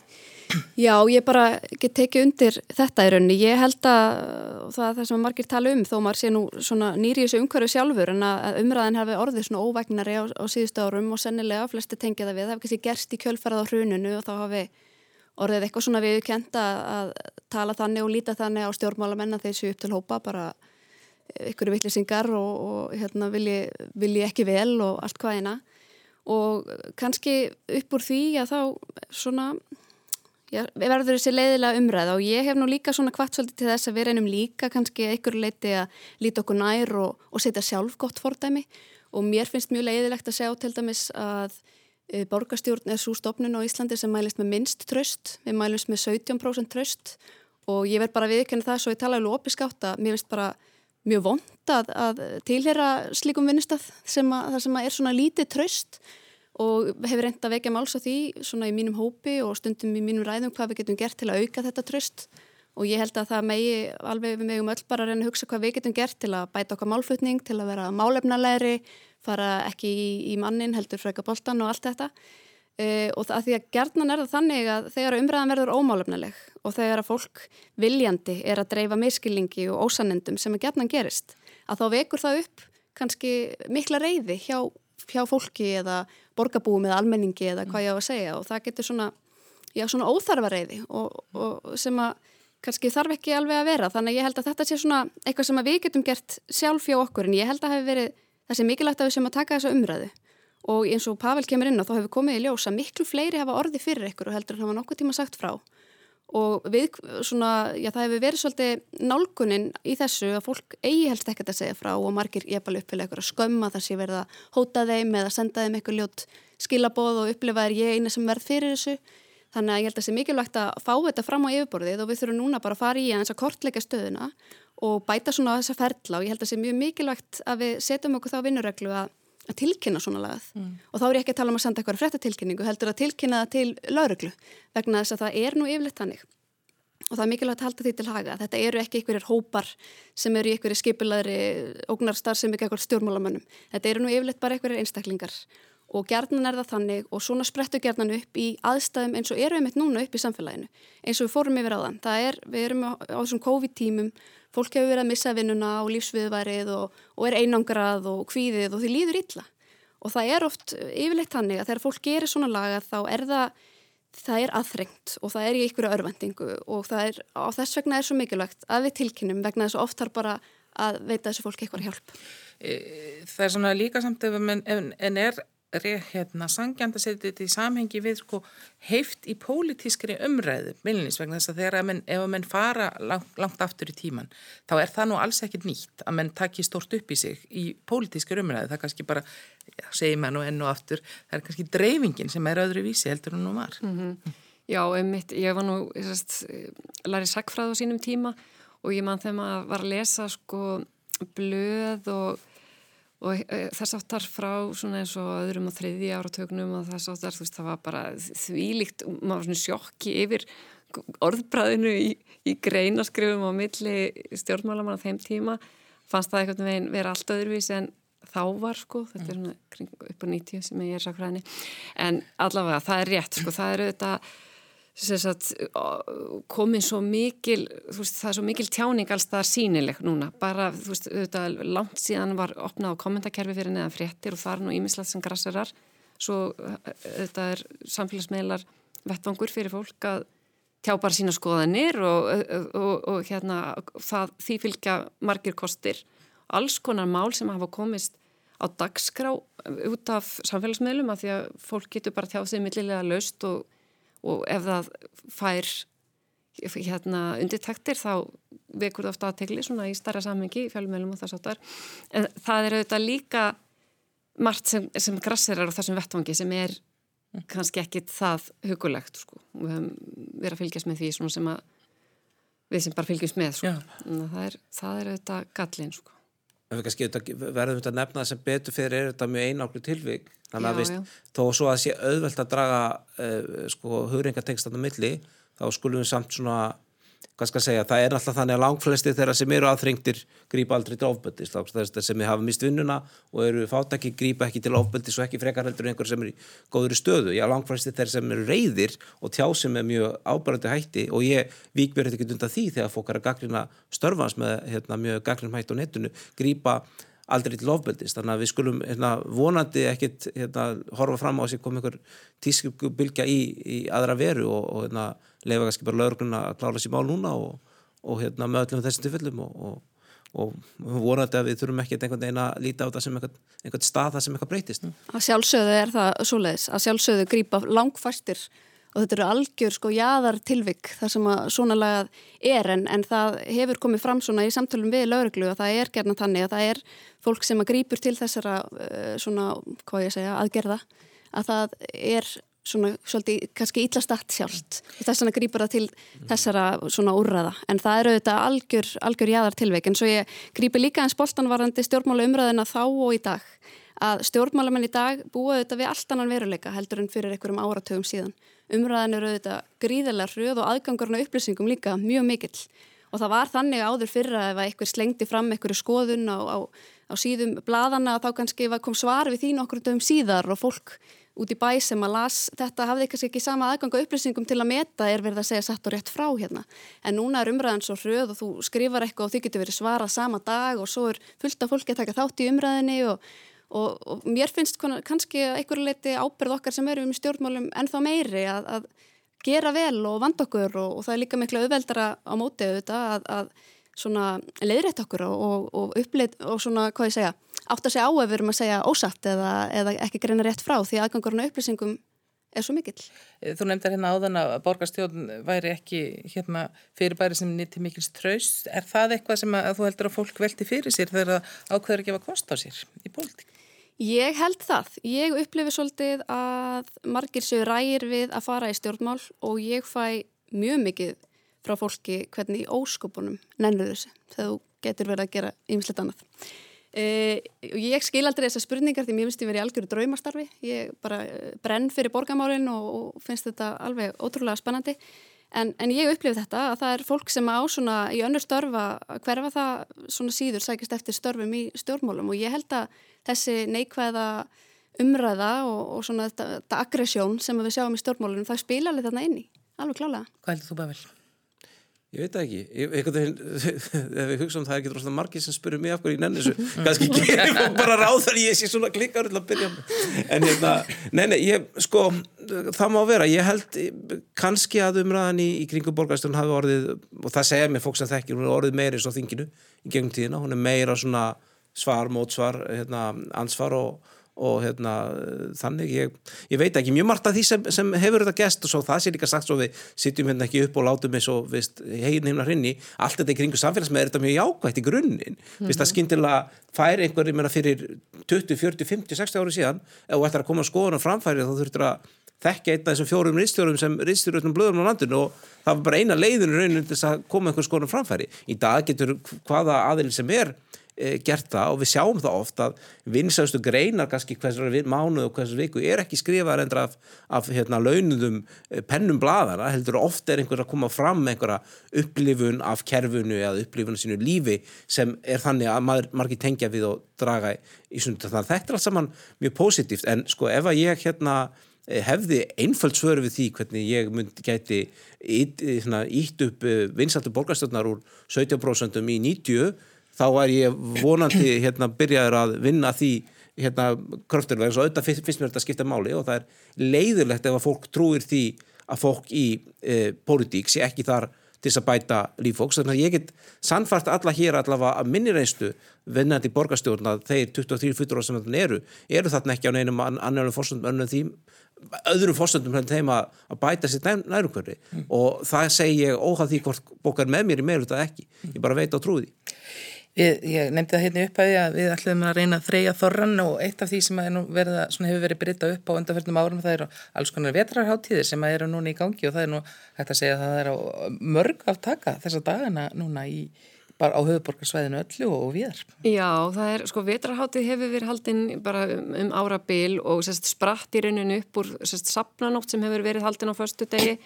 Já, ég bara get tekið undir þetta í rauninni. Ég held að það það sem margir tala um þó maður sé nú nýri í þessu umhverju sjálfur en að umræðin hefði orðið svona óvægnari á, á síðustu árum og sennilega flesti tengið það við. Það hefði kannski gerst í kjölfarað á hruninu og þá hafi orðið eitthvað svona viðkjent að tala þannig og líta þannig á stjórnmálamenn að þessu upp til hópa bara ykkur vittlisingar og, og hérna, vilji, vilji ekki vel og allt hvað eina og kannski upp úr því að þá svona já, verður þessi leiðilega umræða og ég hef nú líka svona kvart svolítið til þess að við reynum líka kannski ykkur leiti að líta okkur nær og, og setja sjálf gott fordæmi. Og mér finnst mjög leiðilegt að segja til dæmis að e, borgarstjórn er svo stopnun á Íslandi sem mælist með minnst tröst, við mælumst með 17% tröst og ég verð bara viðkynna það svo ég tala um lópiskátt að mér finnst bara mjög vond að, að tilhera slíkum vinnustaf sem að það sem að er svona lítið tröst og hefur reynd að vekja máls á því svona í mínum hópi og stundum í mínum ræðum hvað við getum gert til að auka þetta tröst og ég held að það megi alveg við megum öll bara að reyna að hugsa hvað við getum gert til að bæta okkar málflutning, til að vera málefnalegri, fara ekki í, í mannin heldur freka boltan og allt þetta. Uh, og það, því að gerðnan er það þannig að þegar umræðan verður ómálefnileg og þegar að fólk viljandi er að dreifa miskilningi og ósanendum sem að gerðnan gerist, að þá vekur það upp kannski mikla reyði hjá, hjá fólki eða borgarbúum eða almenningi eða hvað ég á að segja og það getur svona, já, svona óþarfa reyði og, og sem að kannski þarf ekki alveg að vera. Þannig að ég held að þetta sé svona eitthvað sem við getum gert sjálf hjá okkur en ég held að hafi verið þessi mikilvægt að við sem að taka þessa umræðu. Og eins og Pavel kemur inn og þá hefur komið í ljós að miklu fleiri hafa orði fyrir ykkur og heldur en hafa nokkuð tíma sagt frá og við svona, já það hefur verið svolítið nálgunin í þessu að fólk eigi helst ekkert að segja frá og margir ég bara uppfylgja ykkur að skömma þess að ég verða að hóta þeim eða senda þeim eitthvað ljót skilaboð og upplifa er ég eina sem verð fyrir þessu. Þannig að ég held að það sé mikilvægt að fá þetta fram á yfirborðið og við þurfum núna bara að fara í að kortleika stöðuna og bæta svona þessa ferla og ég held að það sé mjög mikilvægt að við setjum okkur þá vinnureglu að að tilkynna svona lagað. Mm. og þá er ég ekki að tala um að senda eitthvað fréttatilkynningu heldur að tilkynna það til lauruglu vegna þess að það er nú yfirleitt þannig. Og það er mikilvægt að halda því til haga. Þetta eru ekki einhverjir hópar sem eru í einhverjir skipilæðri ógnarstar sem ekki eitthvað stjórnmálamönnum. Þetta eru nú yfirleitt bara einhverjir einstaklingar og gerðnan er það þannig og svona sprettu gerðnan upp í aðstæðum eins og eru við mitt núna upp í samfélaginu eins og við fórum yfir á þann það er, við erum á, á þessum COVID-tímum fólk hefur verið að missa vinnuna og lífsviðværið og, og er einangrað og kvíðið og því líður illa og það er oft yfirleitt hannig að þegar fólk gerir svona laga þá er það það er aðþrengt og það er í einhverju örvendingu og það er, á þess vegna er svo mikilvægt að við tilkynum vegna þess að oft har bara að veita þessu fólki eitthvað hjálp. E, það er svona líka samt ef en er hérna, sangjand að setja þetta í samhengi við sko, heift í pólitískri umræðu milnins vegna þess að þegar að menn, ef að menn fara langt, langt aftur í tíman þá er það nú alls ekkit nýtt að menn takki stort upp í sig í pólitískri umræðu. Það er kannski bara, já, segir mann og enn og aftur það er kannski dreifingin sem er öðru vísi heldur en nú var. Mm -hmm. Já, einmitt, ég var nú lærið sagfræð á sínum tíma og ég mann þegar maður var að lesa sko blöð og og e, þess áttar frá svona eins og öðrum og þriði áratögnum og þess áttar þú veist það var bara þvílíkt, maður var svona sjokki yfir orðbræðinu í, í greinaskrifum á milli stjórnmálamann á þeim tíma. Fannst það einhvern veginn vera allt öðruvísi en þá var sko, þetta er svona kring, upp á 90 sem ég er sakræðinni en allavega það er rétt sko, það er auðvitað Sagt, komin svo mikil veist, það er svo mikil tjáning alls það er sínileg núna, bara þú veist auðvitað, langt síðan var opnað á kommentarkerfi fyrir neðan fréttir og það er nú ímislegt sem grassarar, svo auðvitað er samfélagsmeilar vettvangur fyrir fólk að tjá bara sína skoðanir og, og, og hérna það, því fylgja margir kostir. Alls konar mál sem hafa komist á dagskrá út af samfélagsmeilum af því að fólk getur bara tjáð sig millilega laust og og ef það fær hérna undirtaktir þá vekur það ofta aðtegli svona í starra samhengi í fjálumölum og þess aftar en það er auðvitað líka margt sem, sem grassirar á þessum vettvangi sem er kannski ekkit það hugulegt sko. við höfum verið að fylgjast með því svona sem að við sem bara fylgjast með sko. það, er, það er auðvitað gallin sko. En við verðum þetta að nefna sem betur fyrir er þetta mjög eináklu tilvík þannig að já. þó svo að sé auðvelt að draga uh, sko hugringatengstan á milli þá skulum við samt svona hvað skal segja, það er alltaf þannig að langflesti þeirra sem eru aðþrengtir grípa aldrei til ofbeldis, þess sem hafa mist vinnuna og eru fátakki grípa ekki til ofbeldis og ekki frekar heldur einhver sem er í góður stöðu, já langflesti þeirra sem eru reyðir og tjá sem er mjög ábærandi hætti og ég mér eitthvað undan því þegar fólk er að gaglina störfans með hérna, mjög gaglin hætti á netinu, grípa aldrei til ofbeldist, þannig að við skulum hérna, vonandi ekkit hérna, horfa fram á sig koma einhver tískubylgja í, í aðra veru og, og hérna, leifa kannski bara lögurna að klára sér mál núna og, og hérna, með öllum þessum tilfellum og, og vonandi að við þurfum ekki einhvern veginn að líta á það sem einhvern stað það sem eitthvað breytist. Að sjálfsögðu er það svoleiðis, að sjálfsögðu grýpa langfæstir og þetta eru algjör sko jáðar tilvik þar sem að svona lagað er. En, en það hefur komið fram svona í samtölum við lauruglu og það er gerna þannig að það er fólk sem að grýpur til þessara uh, svona, hvað ég segja, aðgerða að það er svona svolítið kannski íllastatt sjálft. Og þess vegna grýpur það til þessara svona úrraða en það eru auðvitað algjör, algjör jáðar tilvik en svo ég grýpi líka eins boltanvarandi stjórnmála umræðina þá og í dag. Að stjórnmálamenn í dag búa auðvitað við allt annan veruleika heldur en fyrir einhverjum áratögum síðan. Umræðan eru auðvitað gríðilega hröð og aðgangurna upplýsingum líka mjög mikill. Og það var þannig áður fyrir að ef einhver slengdi fram einhverju skoðun á, á, á síðum bladana þá kannski kom svar við þín okkur dögum síðar og fólk út í bæ sem að las þetta hafði kannski ekki sama aðganga upplýsingum til að meta er verið að segja satt og rétt frá hérna. En núna er umræðan svo hröð og þú skrifar eitthvað og þið getur verið svarað sama dag og svo er fullt af fólki að taka þátt í umræðinni og og, og mér finnst kannski einhverju leiti ábyrð okkar sem eru um stjórnmálum ennþá meiri að, að gera vel og vanda okkur og, og það er líka miklu auðveldara á mótið auðvitað að, að svona leiðrætt okkur og, og uppleit og svona, hvað ég segja, átt að segja á ef við erum að segja ósatt eða, eða ekki greina rétt frá því aðgangurinn á upplýsingum er svo mikill. Þú nefndar hérna áðan að borgarstjórn væri ekki hérna, fyrirbæri sem nýtti mikils tröst. Er það eitthvað sem að þú heldur að fólk velti fyrir sér þegar það ákveður að gefa kost á sér í pólitík? Ég held það. Ég upplifi svolítið að margir séu rægir við að fara í stjórnmál og ég fæ mjög mikið frá fólki hvernig í óskopunum nennur þessu þegar þú getur verið að gera ymslet annað. E, ég skil aldrei þessar spurningar því mér finnst ég verið í algjöru draumastarfi. Ég bara e, brenn fyrir borgamálinn og, og finnst þetta alveg ótrúlega spennandi. En, en ég upplifi þetta að það er fólk sem á svona í önnur störfa hverfa það svona síður sækist eftir störfum í stjórnmálum og ég held að þessi neikvæða umræða og, og svona þetta, þetta aggressjón sem við sjáum í stjórnmálunum það spila alveg þarna inni, alveg klálega. Hvað heldur þú bara vel? Ég veit ekki, ég, veginn, ef við hugsa um það er ekki droslega margir sem spurur mig af hverju ég nenni þessu, kannski gerir ég bara ráð þar ég sé svona klikkar til að byrja en hérna, nei, nei, ég sko, það má vera, ég held kannski að umræðan í, í kringum borgarstunum hafi orðið, og það segja mér fólk sem þekkir, hún er orðið meiri svo þinginu í gegnum tíðina, hún er meira svona svar, mótsvar, hérna, ansvar og og hérna þannig ég, ég veit ekki mjög margt af því sem, sem hefur þetta gest og svo það sé líka sagt svo við sitjum hérna ekki upp og látum eins og hegin heimna hrinni, allt þetta í kringu samfélagsmeð er þetta mjög jákvægt í grunninn. Mm -hmm. það skindilega fær einhver meina, fyrir 20, 40, 50, 60 ári síðan ef þú ættir að koma skoðan og framfæri þá þurftur að þekka einna þessum fjórum rýstjórum sem rýstjórum blöðum á landinu og það var bara eina leiðinu raunin til að koma einhver skoðan og framfæri. Í dag getur hvaða aðil sem er gert það og við sjáum það oft að vinsaustu greinar kannski hversar mánuð og hversar viku er ekki skrifað endur af, af hérna, launuðum e, pennum bladana, heldur ofta er einhver að koma fram með einhverja upplifun af kerfunu eða upplifun sínu lífi sem er þannig að maður margir tengja við og draga í sundu þannig að þetta er allt saman mjög positíft en sko ef að ég hérna e, hefði einföld svöru við því hvernig ég myndi gæti ítt upp vinsaltu borgarstjórnar úr 17% í 90 þá er ég vonandi hérna byrjaður að vinna því hérna kröfturlega eins og auðvitað fyrst, fyrst mér þetta skipta máli og það er leiðilegt ef að fólk trúir því að fólk í e, pólitík sé ekki þar til þess að bæta lífóks þannig að ég get sannfært alla hér allavega að minni reynstu vinnandi borgarstjórn að þeir 23 futur á sem þannig eru eru þarna ekki á neinum annarlega fórsöndum önnum því öðrum fórsöndum hérna þeim að, að bæta sér nærumhverfi. Mm. og það segi ég óhað því hvort bókar með mér í meðlut að ekki. Ég bara veit á trúði Við, ég nefndi það hérna upp að, við ætlum að reyna að þreja þorran og eitt af því sem verða, hefur verið brytta upp á undanfjöldum árum það eru alls konar vetrarháttíðir sem eru núna í gangi og það er nú hægt að segja að það er mörg aftaka þessa dagana núna í, bara á höfuborgarsvæðinu öllu og, og viðar. Já, það er, sko, vetrarháttíð hefur verið haldinn bara um, um ára bil og sérst, spratt í rauninu upp úr sérst, sapnanótt sem hefur verið haldinn á förstu degi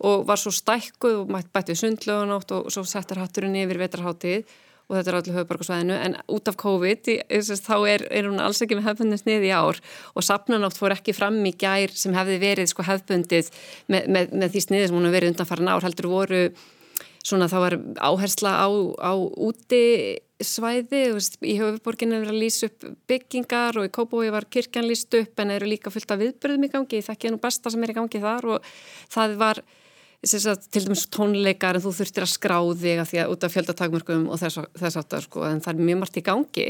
og var svo stækkuð og mætt bættið sundlögunótt og svo settar hatturinn yfir vetrarháttíð og þetta er allir höfuborgarsvæðinu en út af COVID þá er, er hún alls ekki með hefbundin snið í ár og sapnanátt fór ekki fram í gær sem hefði verið sko hefbundið með, með, með því sniði sem hún hefur verið undanfara ár. Heldur voru svona þá var áhersla á, á úti svæði í höfuborginu er verið að lýsa upp byggingar og í Kópói var kirkjan lýst upp en eru líka fullt af viðbyrðum í gangi. Það ekki nú besta sem er í gangi þar og það var Að, til dæmis tónleikar en þú þurftir að skrá þig að því að út af fjöldatakmörgum og þess, þess aftar sko. En það er mjög margt í gangi.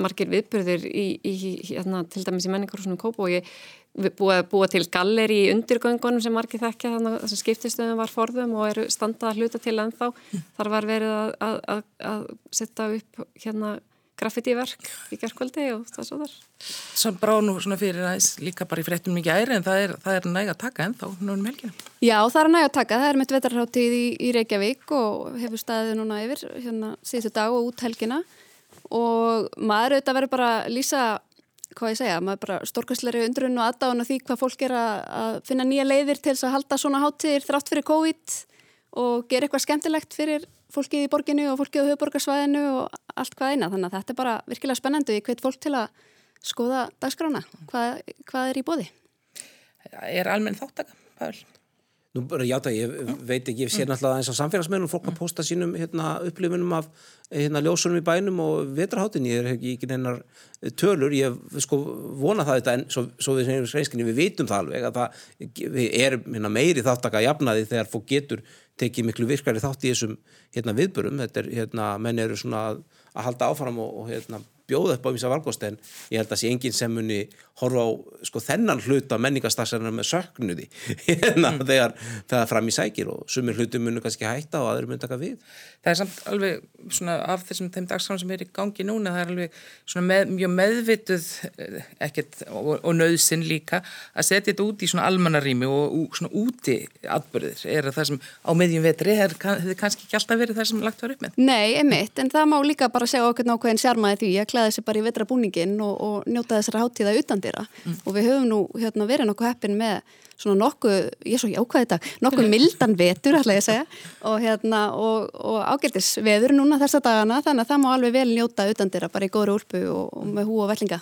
Margir viðbyrðir í, í, hérna, til dæmis í menningar og svona kóp og ég búið að búa til galleri í undirgöngunum sem margir þekkja þannig að þessum skiptistöðum var forðum og eru standað að hluta til ennþá. Þar var verið að, að, að setja upp hérna graffitiverk í gerðkvöldi og það svo þar. Svo brá nú svona fyrir aðeins líka bara í fréttum mikið æri en það er, er næg að taka ennþá núna melkina. Já það er næg að taka, það er mitt vetarháttíð í, í Reykjavík og hefur staðið núna yfir hérna síðustu dag og út helgina og maður auðvitað verður bara að lýsa hvað ég segja, maður bara stórkastleiri undrun og aðdáðan og því hvað fólk er að finna nýja leiðir til þess að halda svona háttíðir þrátt fyrir COVID og gera eitthvað skemmtilegt fyrir fólkið í borginu og fólkið á höfuborgarsvæðinu og allt hvað eina. Þannig að þetta er bara virkilega spennandi og ég hveit fólk til að skoða dagskrána. Hvað, hvað er í bóði? Er almenn þáttaka, Pál? Nú bara játa, ég veit ekki, ég sé náttúrulega eins á samfélagsmeðnum fólk að posta sínum hérna, upplifunum af hérna, ljósunum í bænum og vetraháttin, ég er ekki neinar tölur, ég sko vona það þetta en svo, svo við segjum skreinskinni, við vitum það alveg að það er hérna, meiri þáttaka jafnaði þegar fólk getur tekið miklu virkari þátt í þessum hérna, viðbörum, þetta er, hérna, menn eru svona að, að halda áfram og, og hérna bjóða upp á vísa valgóst en ég held að sé enginn sem muni horfa á sko þennan hluta menningastarsarnar með söknuði hérna mm. þegar það er fram í sækir og sumir hlutum munu kannski hætta og aðri muni taka við. Það er samt alveg svona af þessum þeim dagskrán sem er í gangi núna það er alveg svona með, mjög meðvituð eh, ekkert og, og nöðsinn líka að setja þetta út í svona almannarími og, og svona úti atbyrðir er það sem á meðjum vetri hefur kannski ekki alltaf verið það sem lagt var upp með. Nei, emitt, en það má líka bara segja okkur nákvæðin sjarmaði því að klæða sér bara í vetrabúningin og, og njóta þessara háttíða utandira mm. og við höfum nú hérna, verið nokkuð heppin með svona nokkuð, ég er svo jákvæði þetta, nokkuð mildan vetur ætla ég að segja og, hérna, og, og ágættis veður núna þessa dagana þannig að það má alveg vel njóta utandira bara í góðru úlpu og með hú og vellinga.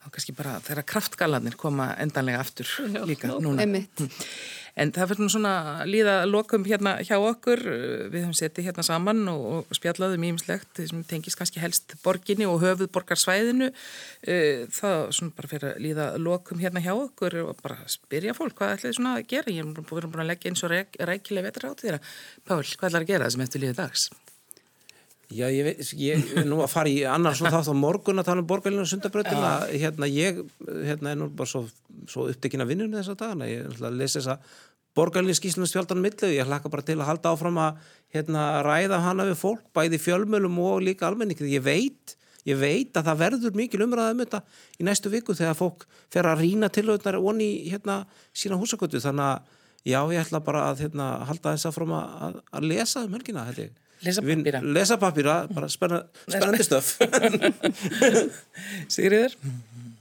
Og kannski bara þegar kraftgalanir koma endanlega aftur líka Já, núna. Einmitt. Hm. En það fyrir svona líða lokum hérna hjá okkur, við höfum settið hérna saman og, og spjallaðum ímislegt sem tengis kannski helst borginni og höfuð borgarsvæðinu. Eh, það svona bara fyrir að líða lokum hérna hjá okkur og bara spyrja fólk hvað ætlaði svona að gera. Ég er búin að leggja eins og rækilega vetur á því þeirra. Pál, hvað ætlaði að gera þessum eftir líða dags? Já, ég veit, ég nú að fara í annar svona þátt á morgun að tala um borgarlinu og sundabröðina, hérna ég hérna er nú bara svo, svo upptekinn að vinnunni þessa dagana, ég er að lesa þessa borgarlinu skýslunum stjáltan millu, ég hlaka bara til að halda áfram að hérna ræða hana við fólk, bæði fjölmölum og líka almenningi, ég veit ég veit að það verður mikil umræða um þetta í næstu viku þegar fólk fer að rína tilöðunar onni hérna sína húsakvöldu, þannig að já, ég ætla bara að hérna, halda þess að, að, að lesa um helgina, þetta Lesa Vin- pappíra. Lesa pappíra, bara spenna, spennandi stöf. Sigriður?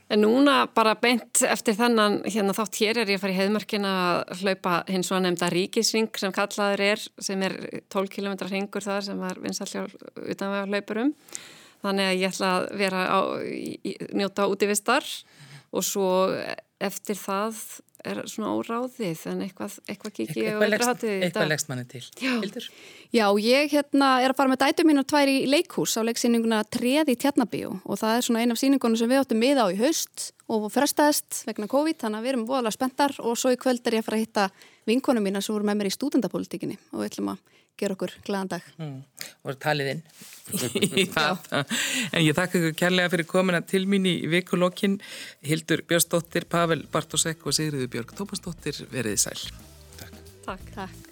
En núna bara beint eftir þannan hérna þátt hér er ég að fara í heiðmörkina að hlaupa hins og nefnda ríkisring sem kallaður er, sem er 12 km ringur þar sem var vinsallja utanvega hlaupurum. Þannig að ég ætla að vera á, njóta útivistar og svo eftir það er svona óráðið en eitthvað, eitthvað kiki og Eitthvað leggst- eitthvað eitthvað leggst manni til. Hildur? Já, ég hérna er að fara með dætu mínar tvær í leikhús á leiksýninguna Treði í Tjarnabíu og það er svona ein af sýningunum sem við áttum miða á í haust og frestaðist vegna COVID, þannig að við erum voðalega spenntar og svo í kvöld er ég að fara að hitta vinkonum mína sem voru með mér í stúdendapolítikinni og við ætlum að gera okkur glæðan dag. Mm, og talið inn. En ég þakka ykkur kærlega fyrir komina til mín í vikulokkin. Hildur Björnsdóttir, Pavel Bartosek og Sigriður Björg Tómasdóttir, veriði sæl. Takk. Takk.